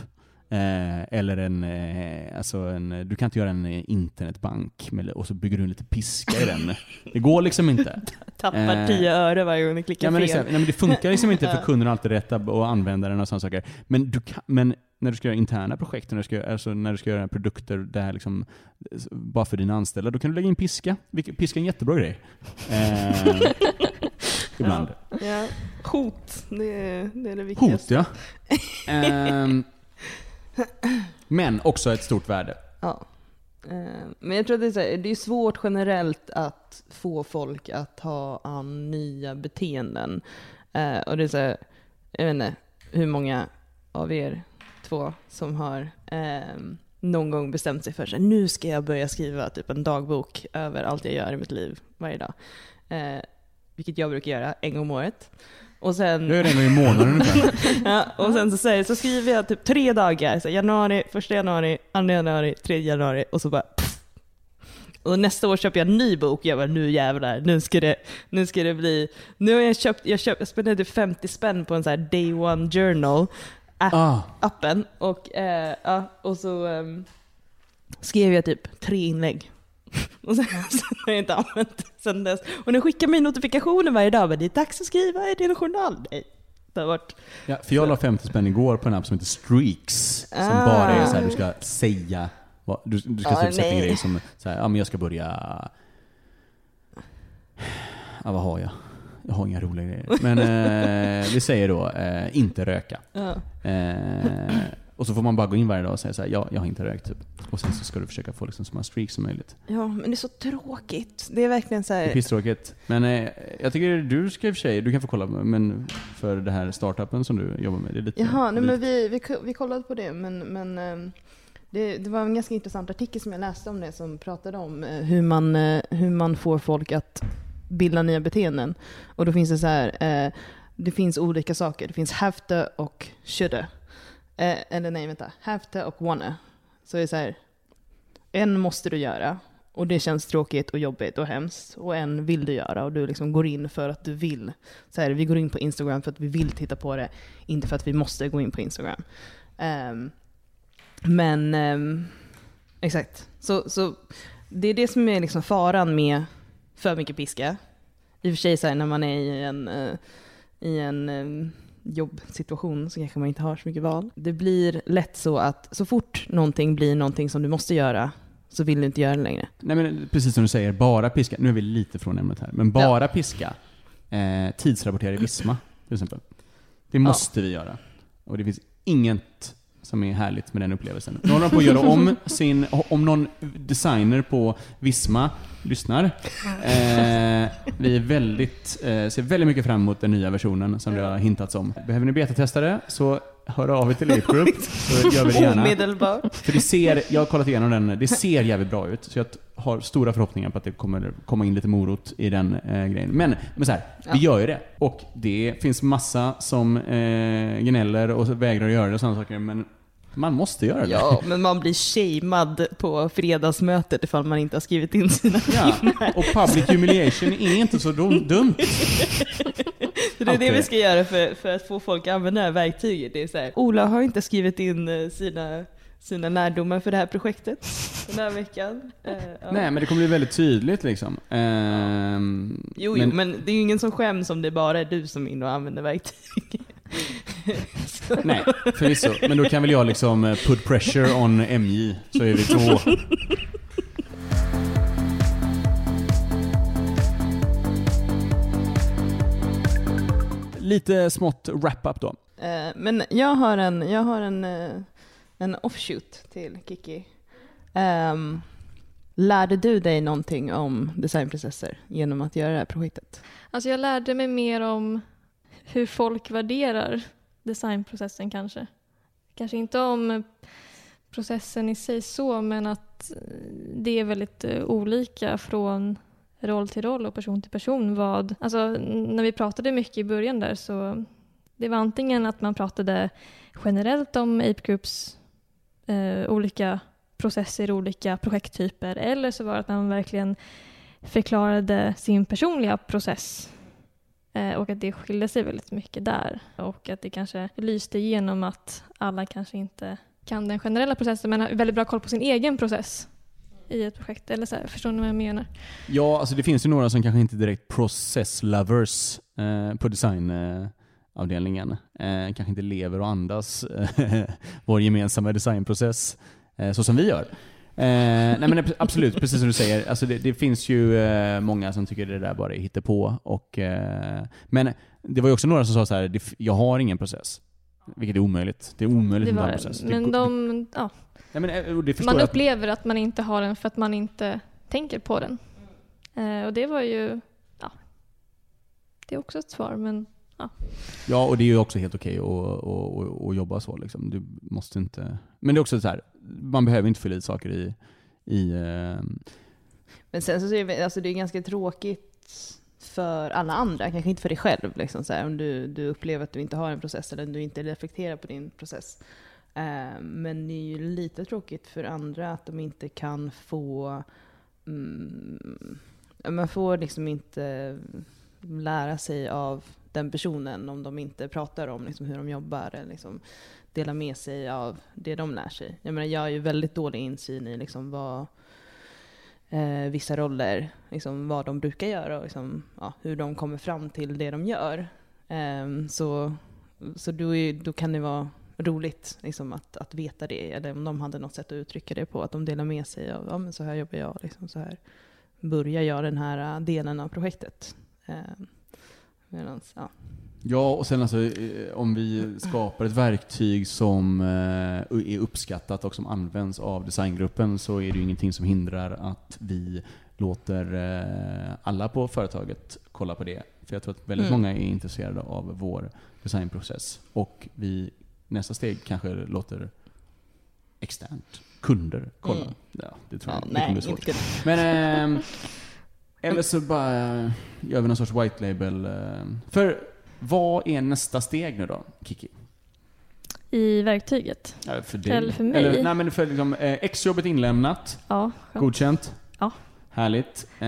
Eh, eller en, eh, alltså en, du kan inte göra en eh, internetbank med, och så bygger du en liten piska i den. Det går liksom inte. [LAUGHS] tappar Eh, 10 öre varje gång ni klickar Ja, men, fel. liksom, nej, men det funkar liksom inte för [LAUGHS] Ja. kunden har alltid rätt att att använda den och sådana saker. Men, du kan, men när du ska göra interna projekt, när du ska, alltså när du ska göra produkter där liksom, bara för dina anställda, då kan du lägga in piska. Piska är en jättebra grej. [LAUGHS] Eh, ibland. Ja. Hot, det är det, är det Hot viktigaste. ja. Men också ett stort värde. Ja. Eh, men jag tror att det är, så här, det är svårt generellt att få folk att ta an nya beteenden. Eh, och det är så här, jag vet inte hur många av er två som har ehm, någon gång bestämt sig för sig nu ska jag börja skriva typ en dagbok över allt jag gör i mitt liv varje dag. Eh, vilket jag brukar göra en gång om året. Och sen... Jag gör det gång i månaden ungefär. [LAUGHS] Ja, och sen så, säger, så skriver jag typ tre dagar, så januari, första januari, andra januari, tredje januari och så bara pff. Och nästa år köper jag en ny bok, jag bara nu jävlar, nu ska det, nu ska det bli, nu har jag köpt, jag, köpt, jag spenderade 50 spänn på en sån här day one journal, app, Ah, appen, och, eh, ja, och så ehm, skrev jag typ tre inlägg. [LAUGHS] Och sen, sen har jag inte använt det sen dess. Och den skickar mig notifikationer varje dag, men det är dags att skriva i din journal. Nej, det har varit ja, för jag la 50 spänn igår på en app som heter Streaks. Som Ah. bara är så här, du ska säga, du, du ska Ja, typ sätta en grej som, så här, ja men jag ska börja, ja vad har jag? Jag har inga roliga grejer. Men eh, vi säger då, eh, inte röka. Ja. Eh, och så får man bara gå in varje dag och säga så här, ja, jag har inte rökt typ. Och sen så ska du försöka få liksom så många streaks som möjligt. ja, men det är så tråkigt. Det är verkligen så Det är här. pisstråkigt. Men eh, jag tycker du ska i och för sig, du kan få kolla, men för det här startupen som du jobbar med, det är lite Jaha, nej, men vi, vi, vi kollade på det, men, men ehm, det, det var en ganska intressant artikel som jag läste om det som pratade om eh, hur man, eh, hur man får folk att bilda nya beteenden. Och då finns det så här, eh, det finns olika saker. Det finns have to och shoulda. Eh, eller nej, vänta. Have to och wanna. Så det är så här, en måste du göra och det känns tråkigt och jobbigt och hemskt. Och en vill du göra och du liksom går in för att du vill. Så här, vi går in på Instagram för att vi vill titta på det, inte för att vi måste gå in på Instagram. Um, men um, exakt, så, så det är det som är liksom faran med för mycket piska. I och för sig så här, när man är i en, eh, i en ehm, jobbsituation så kanske man inte har så mycket val. Det blir lätt så att så fort någonting blir någonting som du måste göra så vill du inte göra det längre. Nej men precis som du säger, bara piska. Nu är vi lite från ämnet här. Men bara piska. Eh, tidsrapportera i Visma, till exempel. Det måste vi göra. Och det finns inget som är härligt med den upplevelsen. Nu håller de på att göra om [LAUGHS] sin, om någon designer på Visma lyssnar. Eh, vi är väldigt, eh, ser väldigt mycket fram emot den nya versionen som det har hintats om. Behöver ni betatestare så hör av er till Ape Group [LAUGHS] så gör vi det gärna. Omedelbart. För det ser, jag har kollat igenom den, det ser jävligt bra ut. Så jag har stora förhoppningar på att det kommer komma in lite morot i den eh, grejen. Men, men så här, Ja. vi gör ju det. Och det finns massa som eh, gnäller och vägrar att göra det och sådana saker. Men man måste göra det. Ja, men man blir shamead på fredagsmötet ifall man inte har skrivit in sina Ja. Och public humiliation är inte så dum, dumt. [LAUGHS] Så det är det vi ska göra för, för att få folk att använda det här verktyget. Det är så här, Ola har inte skrivit in eh, sina, sina lärdomar för det här projektet den här veckan. Eh, ja. Nej, men det kommer bli väldigt tydligt liksom. Ehm, Jo, jo, men det är ju ingen som skäms om det bara är du som är inne och använder verktyg. [LAUGHS] Nej, förvisso. Men då kan väl jag liksom eh, put pressure on MJ, så är vi två. Lite smått wrap-up då. Eh, Men jag har en, jag har en, eh, en offshoot till Kiki. Ehm, lärde du dig någonting om designprocesser genom att göra det här projektet? Alltså jag lärde mig mer om hur folk värderar designprocessen kanske. Kanske inte om processen i sig så, men att det är väldigt eh, olika från roll till roll och person till person. Vad, alltså, när vi pratade mycket i början där så det var antingen att man pratade generellt om Ape Groups eh, olika processer, olika projekttyper eller så var det att man verkligen förklarade sin personliga process Eh, och att det skilde sig väldigt mycket där. Och att det kanske lyste igenom att alla kanske inte kan den generella processen men har väldigt bra koll på sin egen process i ett projekt. Eller så här, förstår ni vad jag menar? Ja, alltså det finns ju några som kanske inte är direkt process lovers eh, på designavdelningen. Eh, eh, kanske inte lever och andas [LAUGHS] eh, vår gemensamma designprocess eh, så som vi gör. Eh, nej men absolut, precis som du säger. Alltså det, det finns ju eh, många som tycker det där bara är hittepå. Och, eh, men det var ju också några som sa så här, det, jag har ingen process. Vilket är omöjligt. Det är omöjligt Det att ha var en process. det. Men går- de, ja, Nej, men, eh, det Man att- upplever att man inte har den för att man inte tänker på den. Eh, och det var ju, ja, det är också ett svar men Ja, och det är ju också helt okej att, att, att, att jobba så. Liksom. Du måste inte... Men det är också så här, man behöver inte fylla i saker i... i eh, Men sen så är det, alltså det är ganska tråkigt för alla andra, kanske inte för dig själv. Liksom, så här, om du, du upplever att du inte har en process eller du inte reflekterar på din process. Eh, men det är ju lite tråkigt för andra att de inte kan få... Mm, man får liksom inte lära sig av den personen om de inte pratar om liksom, hur de jobbar eller liksom, dela med sig av det de lär sig. Jag menar, jag har ju väldigt dålig insyn i liksom, vad eh, vissa roller, liksom, vad de brukar göra och liksom, ja, hur de kommer fram till det de gör. Ehm, så så då, är, då kan det vara roligt liksom, att, att veta det, eller om de hade något sätt att uttrycka det på, att de delar med sig av ja, men så här jobbar jag, liksom, så här börjar jag den här eh, delen av projektet. Ehm, medans, ja. Ja, och sen alltså eh, om vi skapar ett verktyg som eh, är uppskattat och som används av designgruppen så är det ju ingenting som hindrar att vi låter eh, alla på företaget kolla på det. För jag tror att väldigt Mm. många är intresserade av vår designprocess. Och vi nästa steg kanske låter externt kunder kolla. Mm. Ja, det tror Ja, jag. det nej, kommer bli svårt. Men ehm, eller så bara eh, gör vi någon sorts white label. eh. För vad är nästa steg nu då, Kiki? i verktyget. Ja, för dig. Eller för mig. Eller, nej men för liksom, eh, exjobbet inlämnat, Ja, skönt. godkänt. Ja. Härligt. Eh,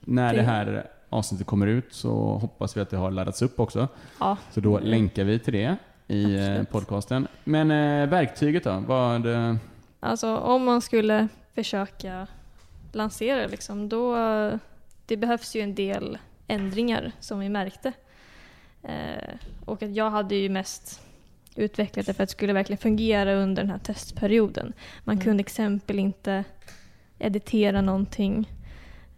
när [LAUGHS] det här avsnittet kommer ut så hoppas vi att det har laddats upp också. Ja. Så då länkar vi till det i eh, podcasten. Men eh, verktyget då? Vad, eh, Alltså om man skulle försöka lansera liksom, då det behövs ju en del ändringar som vi märkte. Eh, och att jag hade ju mest utvecklat det för att det skulle verkligen fungera under den här testperioden. Man Mm. kunde exempel inte editera någonting.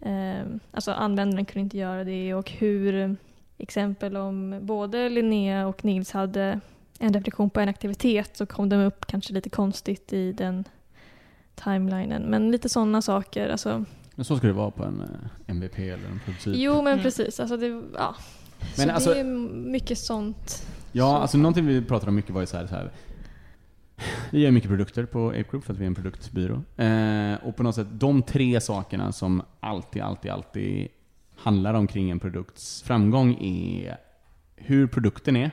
Eh, alltså användaren kunde inte göra det och hur exempel om både Linnea och Nils hade en reflektion på en aktivitet så kom de upp kanske lite konstigt i den timelinen. Men lite sådana saker. Alltså, men så ska det vara på en eh, MVP eller en prototyp. jo men Mm. precis. Alltså det, ja. Men så alltså- det är mycket sånt. Ja, Så. alltså någonting vi pratade om mycket var ju så här, så här. Vi gör mycket produkter på Ape Group för att vi är en produktbyrå. Eh, och på något sätt, de tre sakerna som alltid, alltid, alltid handlar omkring en produkts framgång är hur produkten är.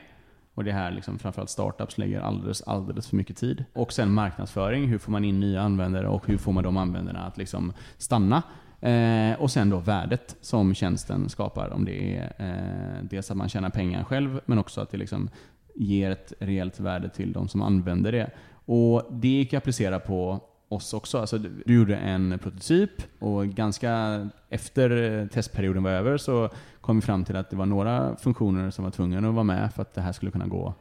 Och det här liksom framförallt startups lägger alldeles, alldeles för mycket tid. Och sen marknadsföring, hur får man in nya användare och hur får man de användarna att liksom stanna? Eh, och sen då värdet som tjänsten skapar. Om det är eh, Eh, dels att man tjänar pengar själv, men också att det liksom ger ett reellt värde till de som använder det. Och det gick att applicera på oss också. Alltså, du gjorde en prototyp och ganska efter testperioden var över så kom vi fram till att det var några funktioner som var tvungna att vara med för att det här skulle kunna gå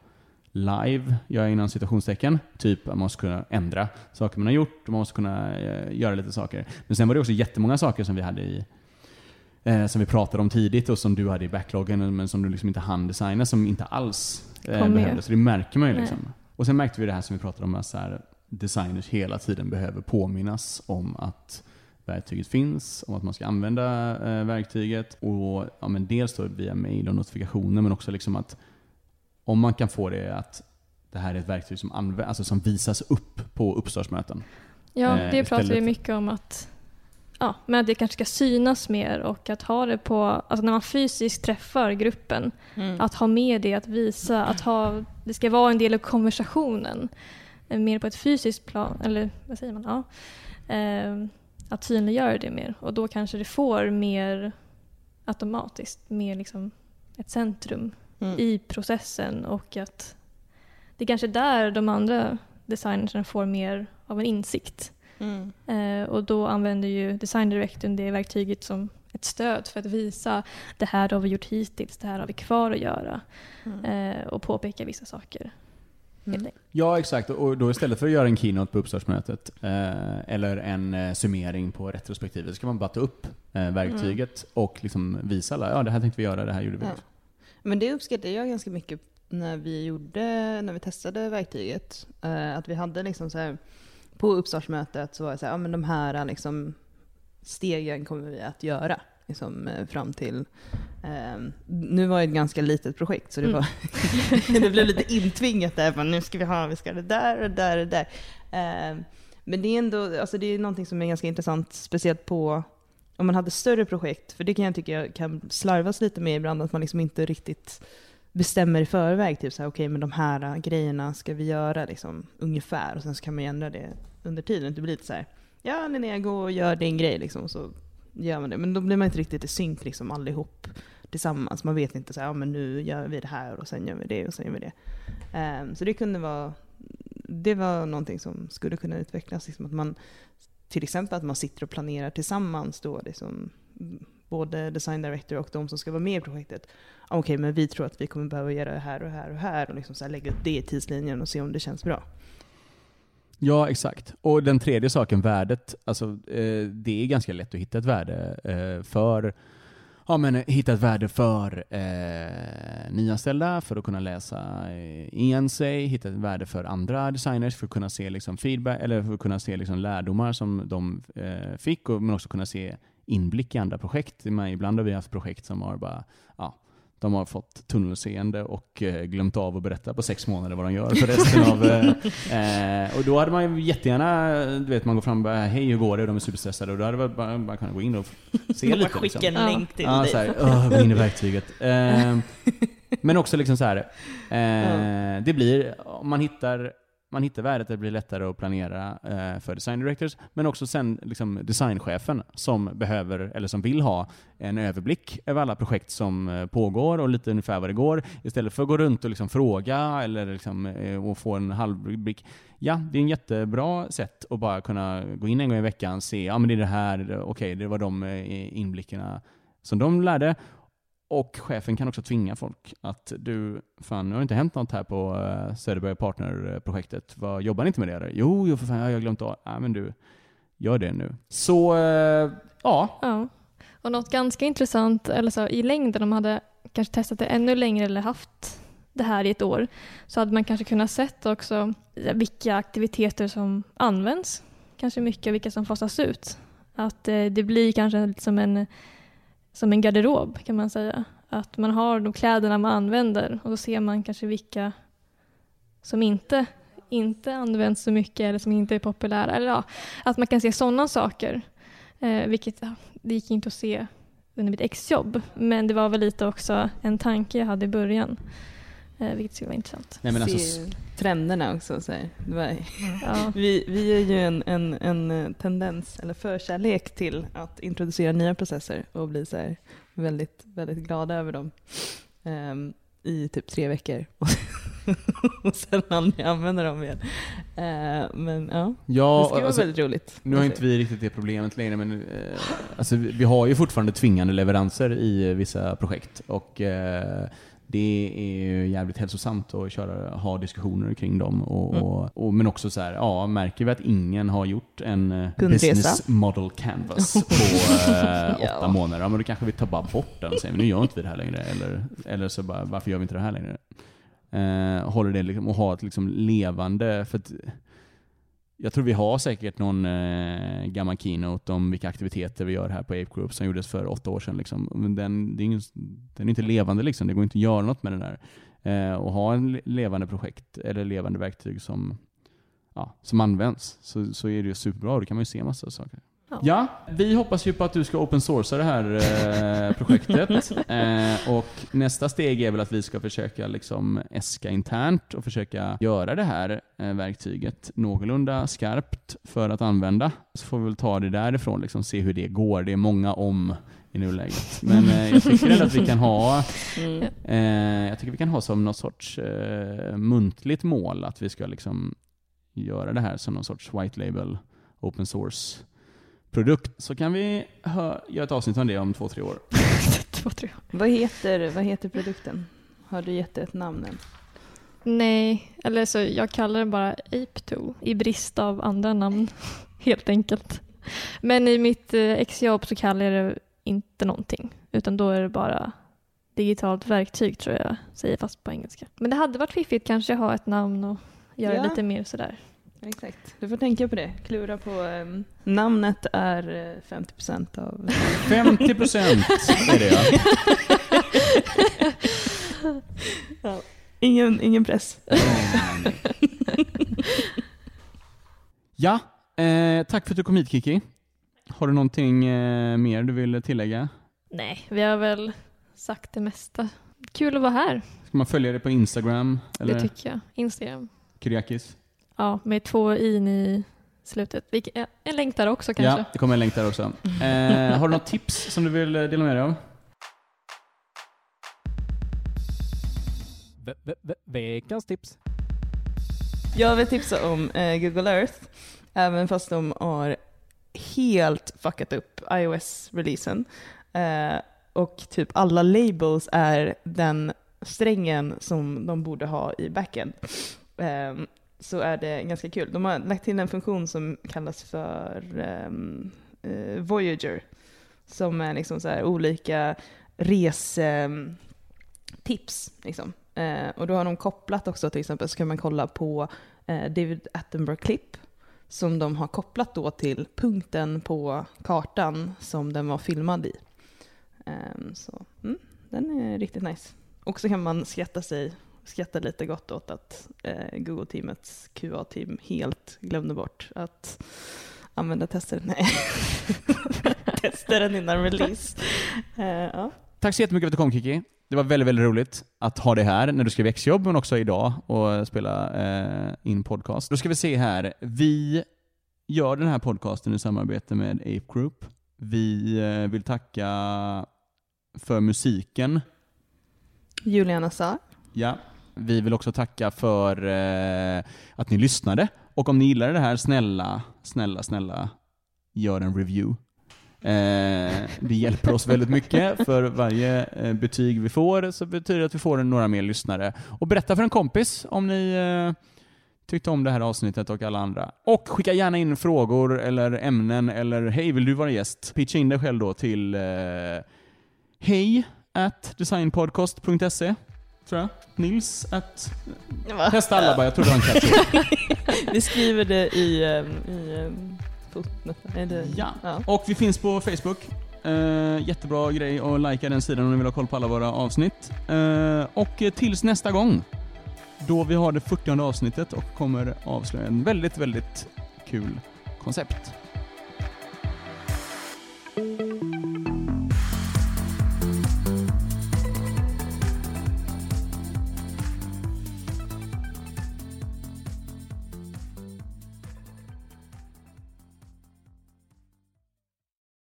live, gör jag innan citationstecken. Typ att man måste kunna ändra saker man har gjort, och man måste kunna eh, göra lite saker. Men sen var det också jättemånga saker som vi hade i eh, som vi pratade om tidigt och som du hade i backloggen men som du liksom inte hann designa som inte alls eh, behövdes. Så det märker man ju Nej. liksom. Och sen märkte vi det här som vi pratade om, att designers hela tiden behöver påminnas om att verktyget finns, om att man ska använda eh, verktyget. Och ja, men dels då via mail och notifikationer, men också liksom att om man kan få det att det här är ett verktyg som, anvä- alltså som visas upp på uppstartsmöten. Ja, Eh, det pratar vi mycket om att ja, men att det kanske ska synas mer och att ha det på, alltså när man fysiskt träffar gruppen, Mm. att ha med det, att visa, att ha, det ska vara en del av konversationen. eh, Mer på ett fysiskt plan, eller vad säger man? Ja. Eh, att synliggöra det mer och då kanske det får mer automatiskt, mer liksom ett centrum Mm. i processen och att det är kanske där de andra designerna får mer av en insikt. Mm. Eh, och då använder ju Design Directorn det verktyget som ett stöd för att visa det här har vi gjort hittills, det här har vi kvar att göra Mm. eh, och påpeka vissa saker. Mm. Ja, exakt. Och då istället för att göra en keynote på uppstartsmötet eh, eller en eh, summering på retrospektivet så kan man bara ta upp eh, verktyget och liksom visa alla, ja det här tänkte vi göra, det här gjorde vi. Ja. Men det uppskattar jag ganska mycket när vi gjorde, när vi testade verktyget, eh, att vi hade liksom så här, på uppstartsmötet så var det så här, ja men de här liksom stegen kommer vi att göra. Liksom, eh, fram till, eh, nu var det ett ganska litet projekt så det, Mm. var, [LAUGHS] det blev lite intvingat där, bara, nu ska vi ha, vi ska ha det där och där och där. Eh, men det är ändå, alltså det är någonting som är ganska intressant, speciellt på om man hade större projekt, för det kan jag tycka kan slarvas lite med ibland, att man liksom inte riktigt bestämmer i förväg, typ så här, okej men de här äh, grejerna ska vi göra liksom, ungefär, och sen så kan man ändra det under tiden. Det blir lite så här, ja Linnea, gå och gör din grej liksom, så gör man det. Men då blir man inte riktigt i synk liksom allihop tillsammans. Man vet inte så här, ja men nu gör vi det här och sen gör vi det och sen gör vi det. Um, så det kunde vara, det var någonting som skulle kunna utvecklas, liksom att man till exempel att man sitter och planerar tillsammans då, liksom, både design director och de som ska vara med i projektet. Ah, okej, men vi tror att vi kommer behöva göra det här och här och här och liksom så här lägga upp det i tidslinjen och se om det känns bra. Ja, exakt. Och den tredje saken, värdet. Alltså, eh, det är ganska lätt att hitta ett värde eh, för Ja, men eh, hitta ett värde för eh, nyanställda för att kunna läsa igen sig, hitta ett värde för andra designers för att kunna se liksom, feedback, eller för att kunna se liksom, lärdomar som de eh, fick, och, men också kunna se inblick i andra projekt. Ibland har vi haft projekt som har bara, ja, de har fått tunnelseende och eh, glömt av att berätta på sex månader vad de gör för resten av... Eh, [LAUGHS] eh, och då hade man ju jättegärna, du vet man går fram och bara hej hur går det? Och de är superstressade och då hade man bara, bara kunnat gå in och se lite. Skicka Liksom. en länk till Ja, dig. så här, "Åh, gå in i verktyget. Eh, men också liksom så här, eh, det blir, om man hittar, man hittar värdet, det blir lättare att planera eh, för design directors, men också sen liksom designchefen som behöver, eller som vill ha en överblick över alla projekt som eh, pågår och lite ungefär vad det går, istället för att gå runt och liksom fråga eller liksom, eh, och få en halvblick. Ja, det är en jättebra sätt att bara kunna gå in en gång i veckan, se, ja men det är det här, okej, det var de eh, inblickarna som de lärde. Och chefen kan också tvinga folk att du, fan nu har det inte hänt något här på uh, Söderberg Partner-projektet. Vad Jobbar ni inte med det eller? Jo, jo för fan, jag har glömt av. Nej, men du, gör det nu. Så, eh, ja. Ja. Och något ganska intressant, eller så i längden, om man hade kanske testat det ännu längre eller haft det här i ett år, så hade man kanske kunnat sett också vilka aktiviteter som används, kanske mycket, och vilka som fasas ut. Att eh, det blir kanske som en, som en garderob kan man säga. Att man har de kläderna man använder och då ser man kanske vilka som inte, inte används så mycket eller som inte är populära. Eller ja, att man kan se sådana saker. Eh, vilket ja, det gick inte att se under mitt exjobb. Men det var väl lite också en tanke jag hade i början. Eh, vilket skulle vara intressant. Nej, men alltså, trenderna också. Så här. Det var, Ja. [LAUGHS] vi, vi är ju en, en, en eh, tendens, eller förkärlek till att introducera nya processer och bli så här väldigt, väldigt glada över dem ehm, i typ tre veckor. [LAUGHS] och sen aldrig använda dem igen. Eh, men ja, det ja skulle vara alltså, väldigt roligt. nu har inte vi riktigt det problemet längre, men eh, alltså, vi, vi har ju fortfarande tvingande leveranser i vissa projekt. Och eh, det är jävligt hälsosamt att köra, ha diskussioner kring dem. Och, Mm. och, och, men också så här, ja, märker vi att ingen har gjort en eh, Kundresa. business model canvas [LAUGHS] på eh, åtta Ja. månader, ja, men då kanske vi tar bara bort den och säger, nu gör inte vi det här längre. Eller, eller så bara, varför gör vi inte det här längre? Eh, håller det liksom, och ha ett liksom levande, för att jag tror vi har säkert någon eh, gammal keynote om vilka aktiviteter vi gör här på Ape Group som gjordes för åtta år sedan. Liksom. Men den, det är ingen, den är inte levande, liksom. det går inte att göra något med den där. Eh, och ha en levande projekt eller levande verktyg som, ja, som används så, så är det ju superbra och då kan man ju se massa saker. Ja. Ja, vi hoppas ju på att du ska open sourca det här eh, [LAUGHS] projektet. Eh, och nästa steg är väl att vi ska försöka liksom äska internt och försöka göra det här eh, verktyget någorlunda skarpt för att använda. Så får vi väl ta det därifrån, liksom, se hur det går. Det är många om i nuläget. Men eh, jag tycker ändå att vi kan ha Mm. Eh, jag tycker vi kan ha som något sorts eh, muntligt mål att vi ska liksom göra det här som någon sorts white label open source produkt. Så kan vi göra ett avsnitt om det om två, tre år. [LAUGHS] Två, tre. Vad, heter, vad heter produkten? Har du gett det ett namn än? Nej, eller så jag kallar den bara Ape Tool i brist av andra namn [LAUGHS] helt enkelt. Men i mitt eh, exjobb så kallar jag det inte någonting utan då är det bara digitalt verktyg tror jag säger fast på engelska. Men det hade varit fiffigt kanske att ha ett namn och göra Ja. lite mer sådär. Exakt. Du får tänka på det. Klura på ehm, namnet är eh, 50% av... 50 procent är det ja. [LAUGHS] Ingen, ingen press. Mm. [LAUGHS] Ja, eh, tack för att du kom hit Kiki. Har du någonting eh, mer du vill tillägga? Nej, vi har väl sagt det mesta. Kul att vara här, Ska man följa dig på Instagram? Eller det tycker jag. Instagram. Kyriakis? Ja, med två in i slutet. En länk där också kanske. Ja, det kommer en länk där också. Eh, har du något tips som du vill dela med dig av? Ve- ve- ve- Veckans tips. Jag vill tipsa om eh, Google Earth, även fast de har helt fuckat upp iOS-releasen. Eh, och typ alla labels är den strängen som de borde ha i backend. Eh, så är det ganska kul. De har lagt till en funktion som kallas för um, uh, Voyager, som är liksom så här olika resetips. Ehm, liksom. Uh, och då har de kopplat också, till exempel så kan man kolla på uh, David Attenborough-klipp som de har kopplat då till punkten på kartan som den var filmad i. Um, så mm, den är riktigt nice. Och så kan man skratta sig skratta lite gott åt att eh, Google-teamets QA-team helt glömde bort att använda tester. Nej, [LAUGHS] testaren innan release. Eh, ja. Tack så jättemycket för att du kom Kiki. Det var väldigt, väldigt roligt att ha dig här när du skrev exjobb, men också idag och spela eh, in podcast. Då ska vi se här. Vi gör den här podcasten i samarbete med Ape Group. Vi eh, vill tacka för musiken. Juliana sa. Ja. Vi vill också tacka för eh, att ni lyssnade. Och om ni gillade det här, snälla, snälla, snälla, gör en review. Eh, det hjälper oss väldigt mycket. För varje eh, betyg vi får så betyder det att vi får några mer lyssnare. Och berätta för en kompis om ni eh, tyckte om det här avsnittet och alla andra. Och skicka gärna in frågor eller ämnen eller hej, vill du vara gäst? Pitcha in dig själv då till eh, hej at designpodcast.se tror jag. Nils at... Testa alla bara, jag tror det var en. Vi [LAUGHS] skriver det i, um, i um, fotnoten. Ja. ja. Och vi finns på Facebook. Eh, jättebra grej att likea den sidan om ni vill ha koll på alla våra avsnitt. Eh, och tills nästa gång, då vi har det 40 avsnittet och kommer avslöja en väldigt, väldigt kul koncept.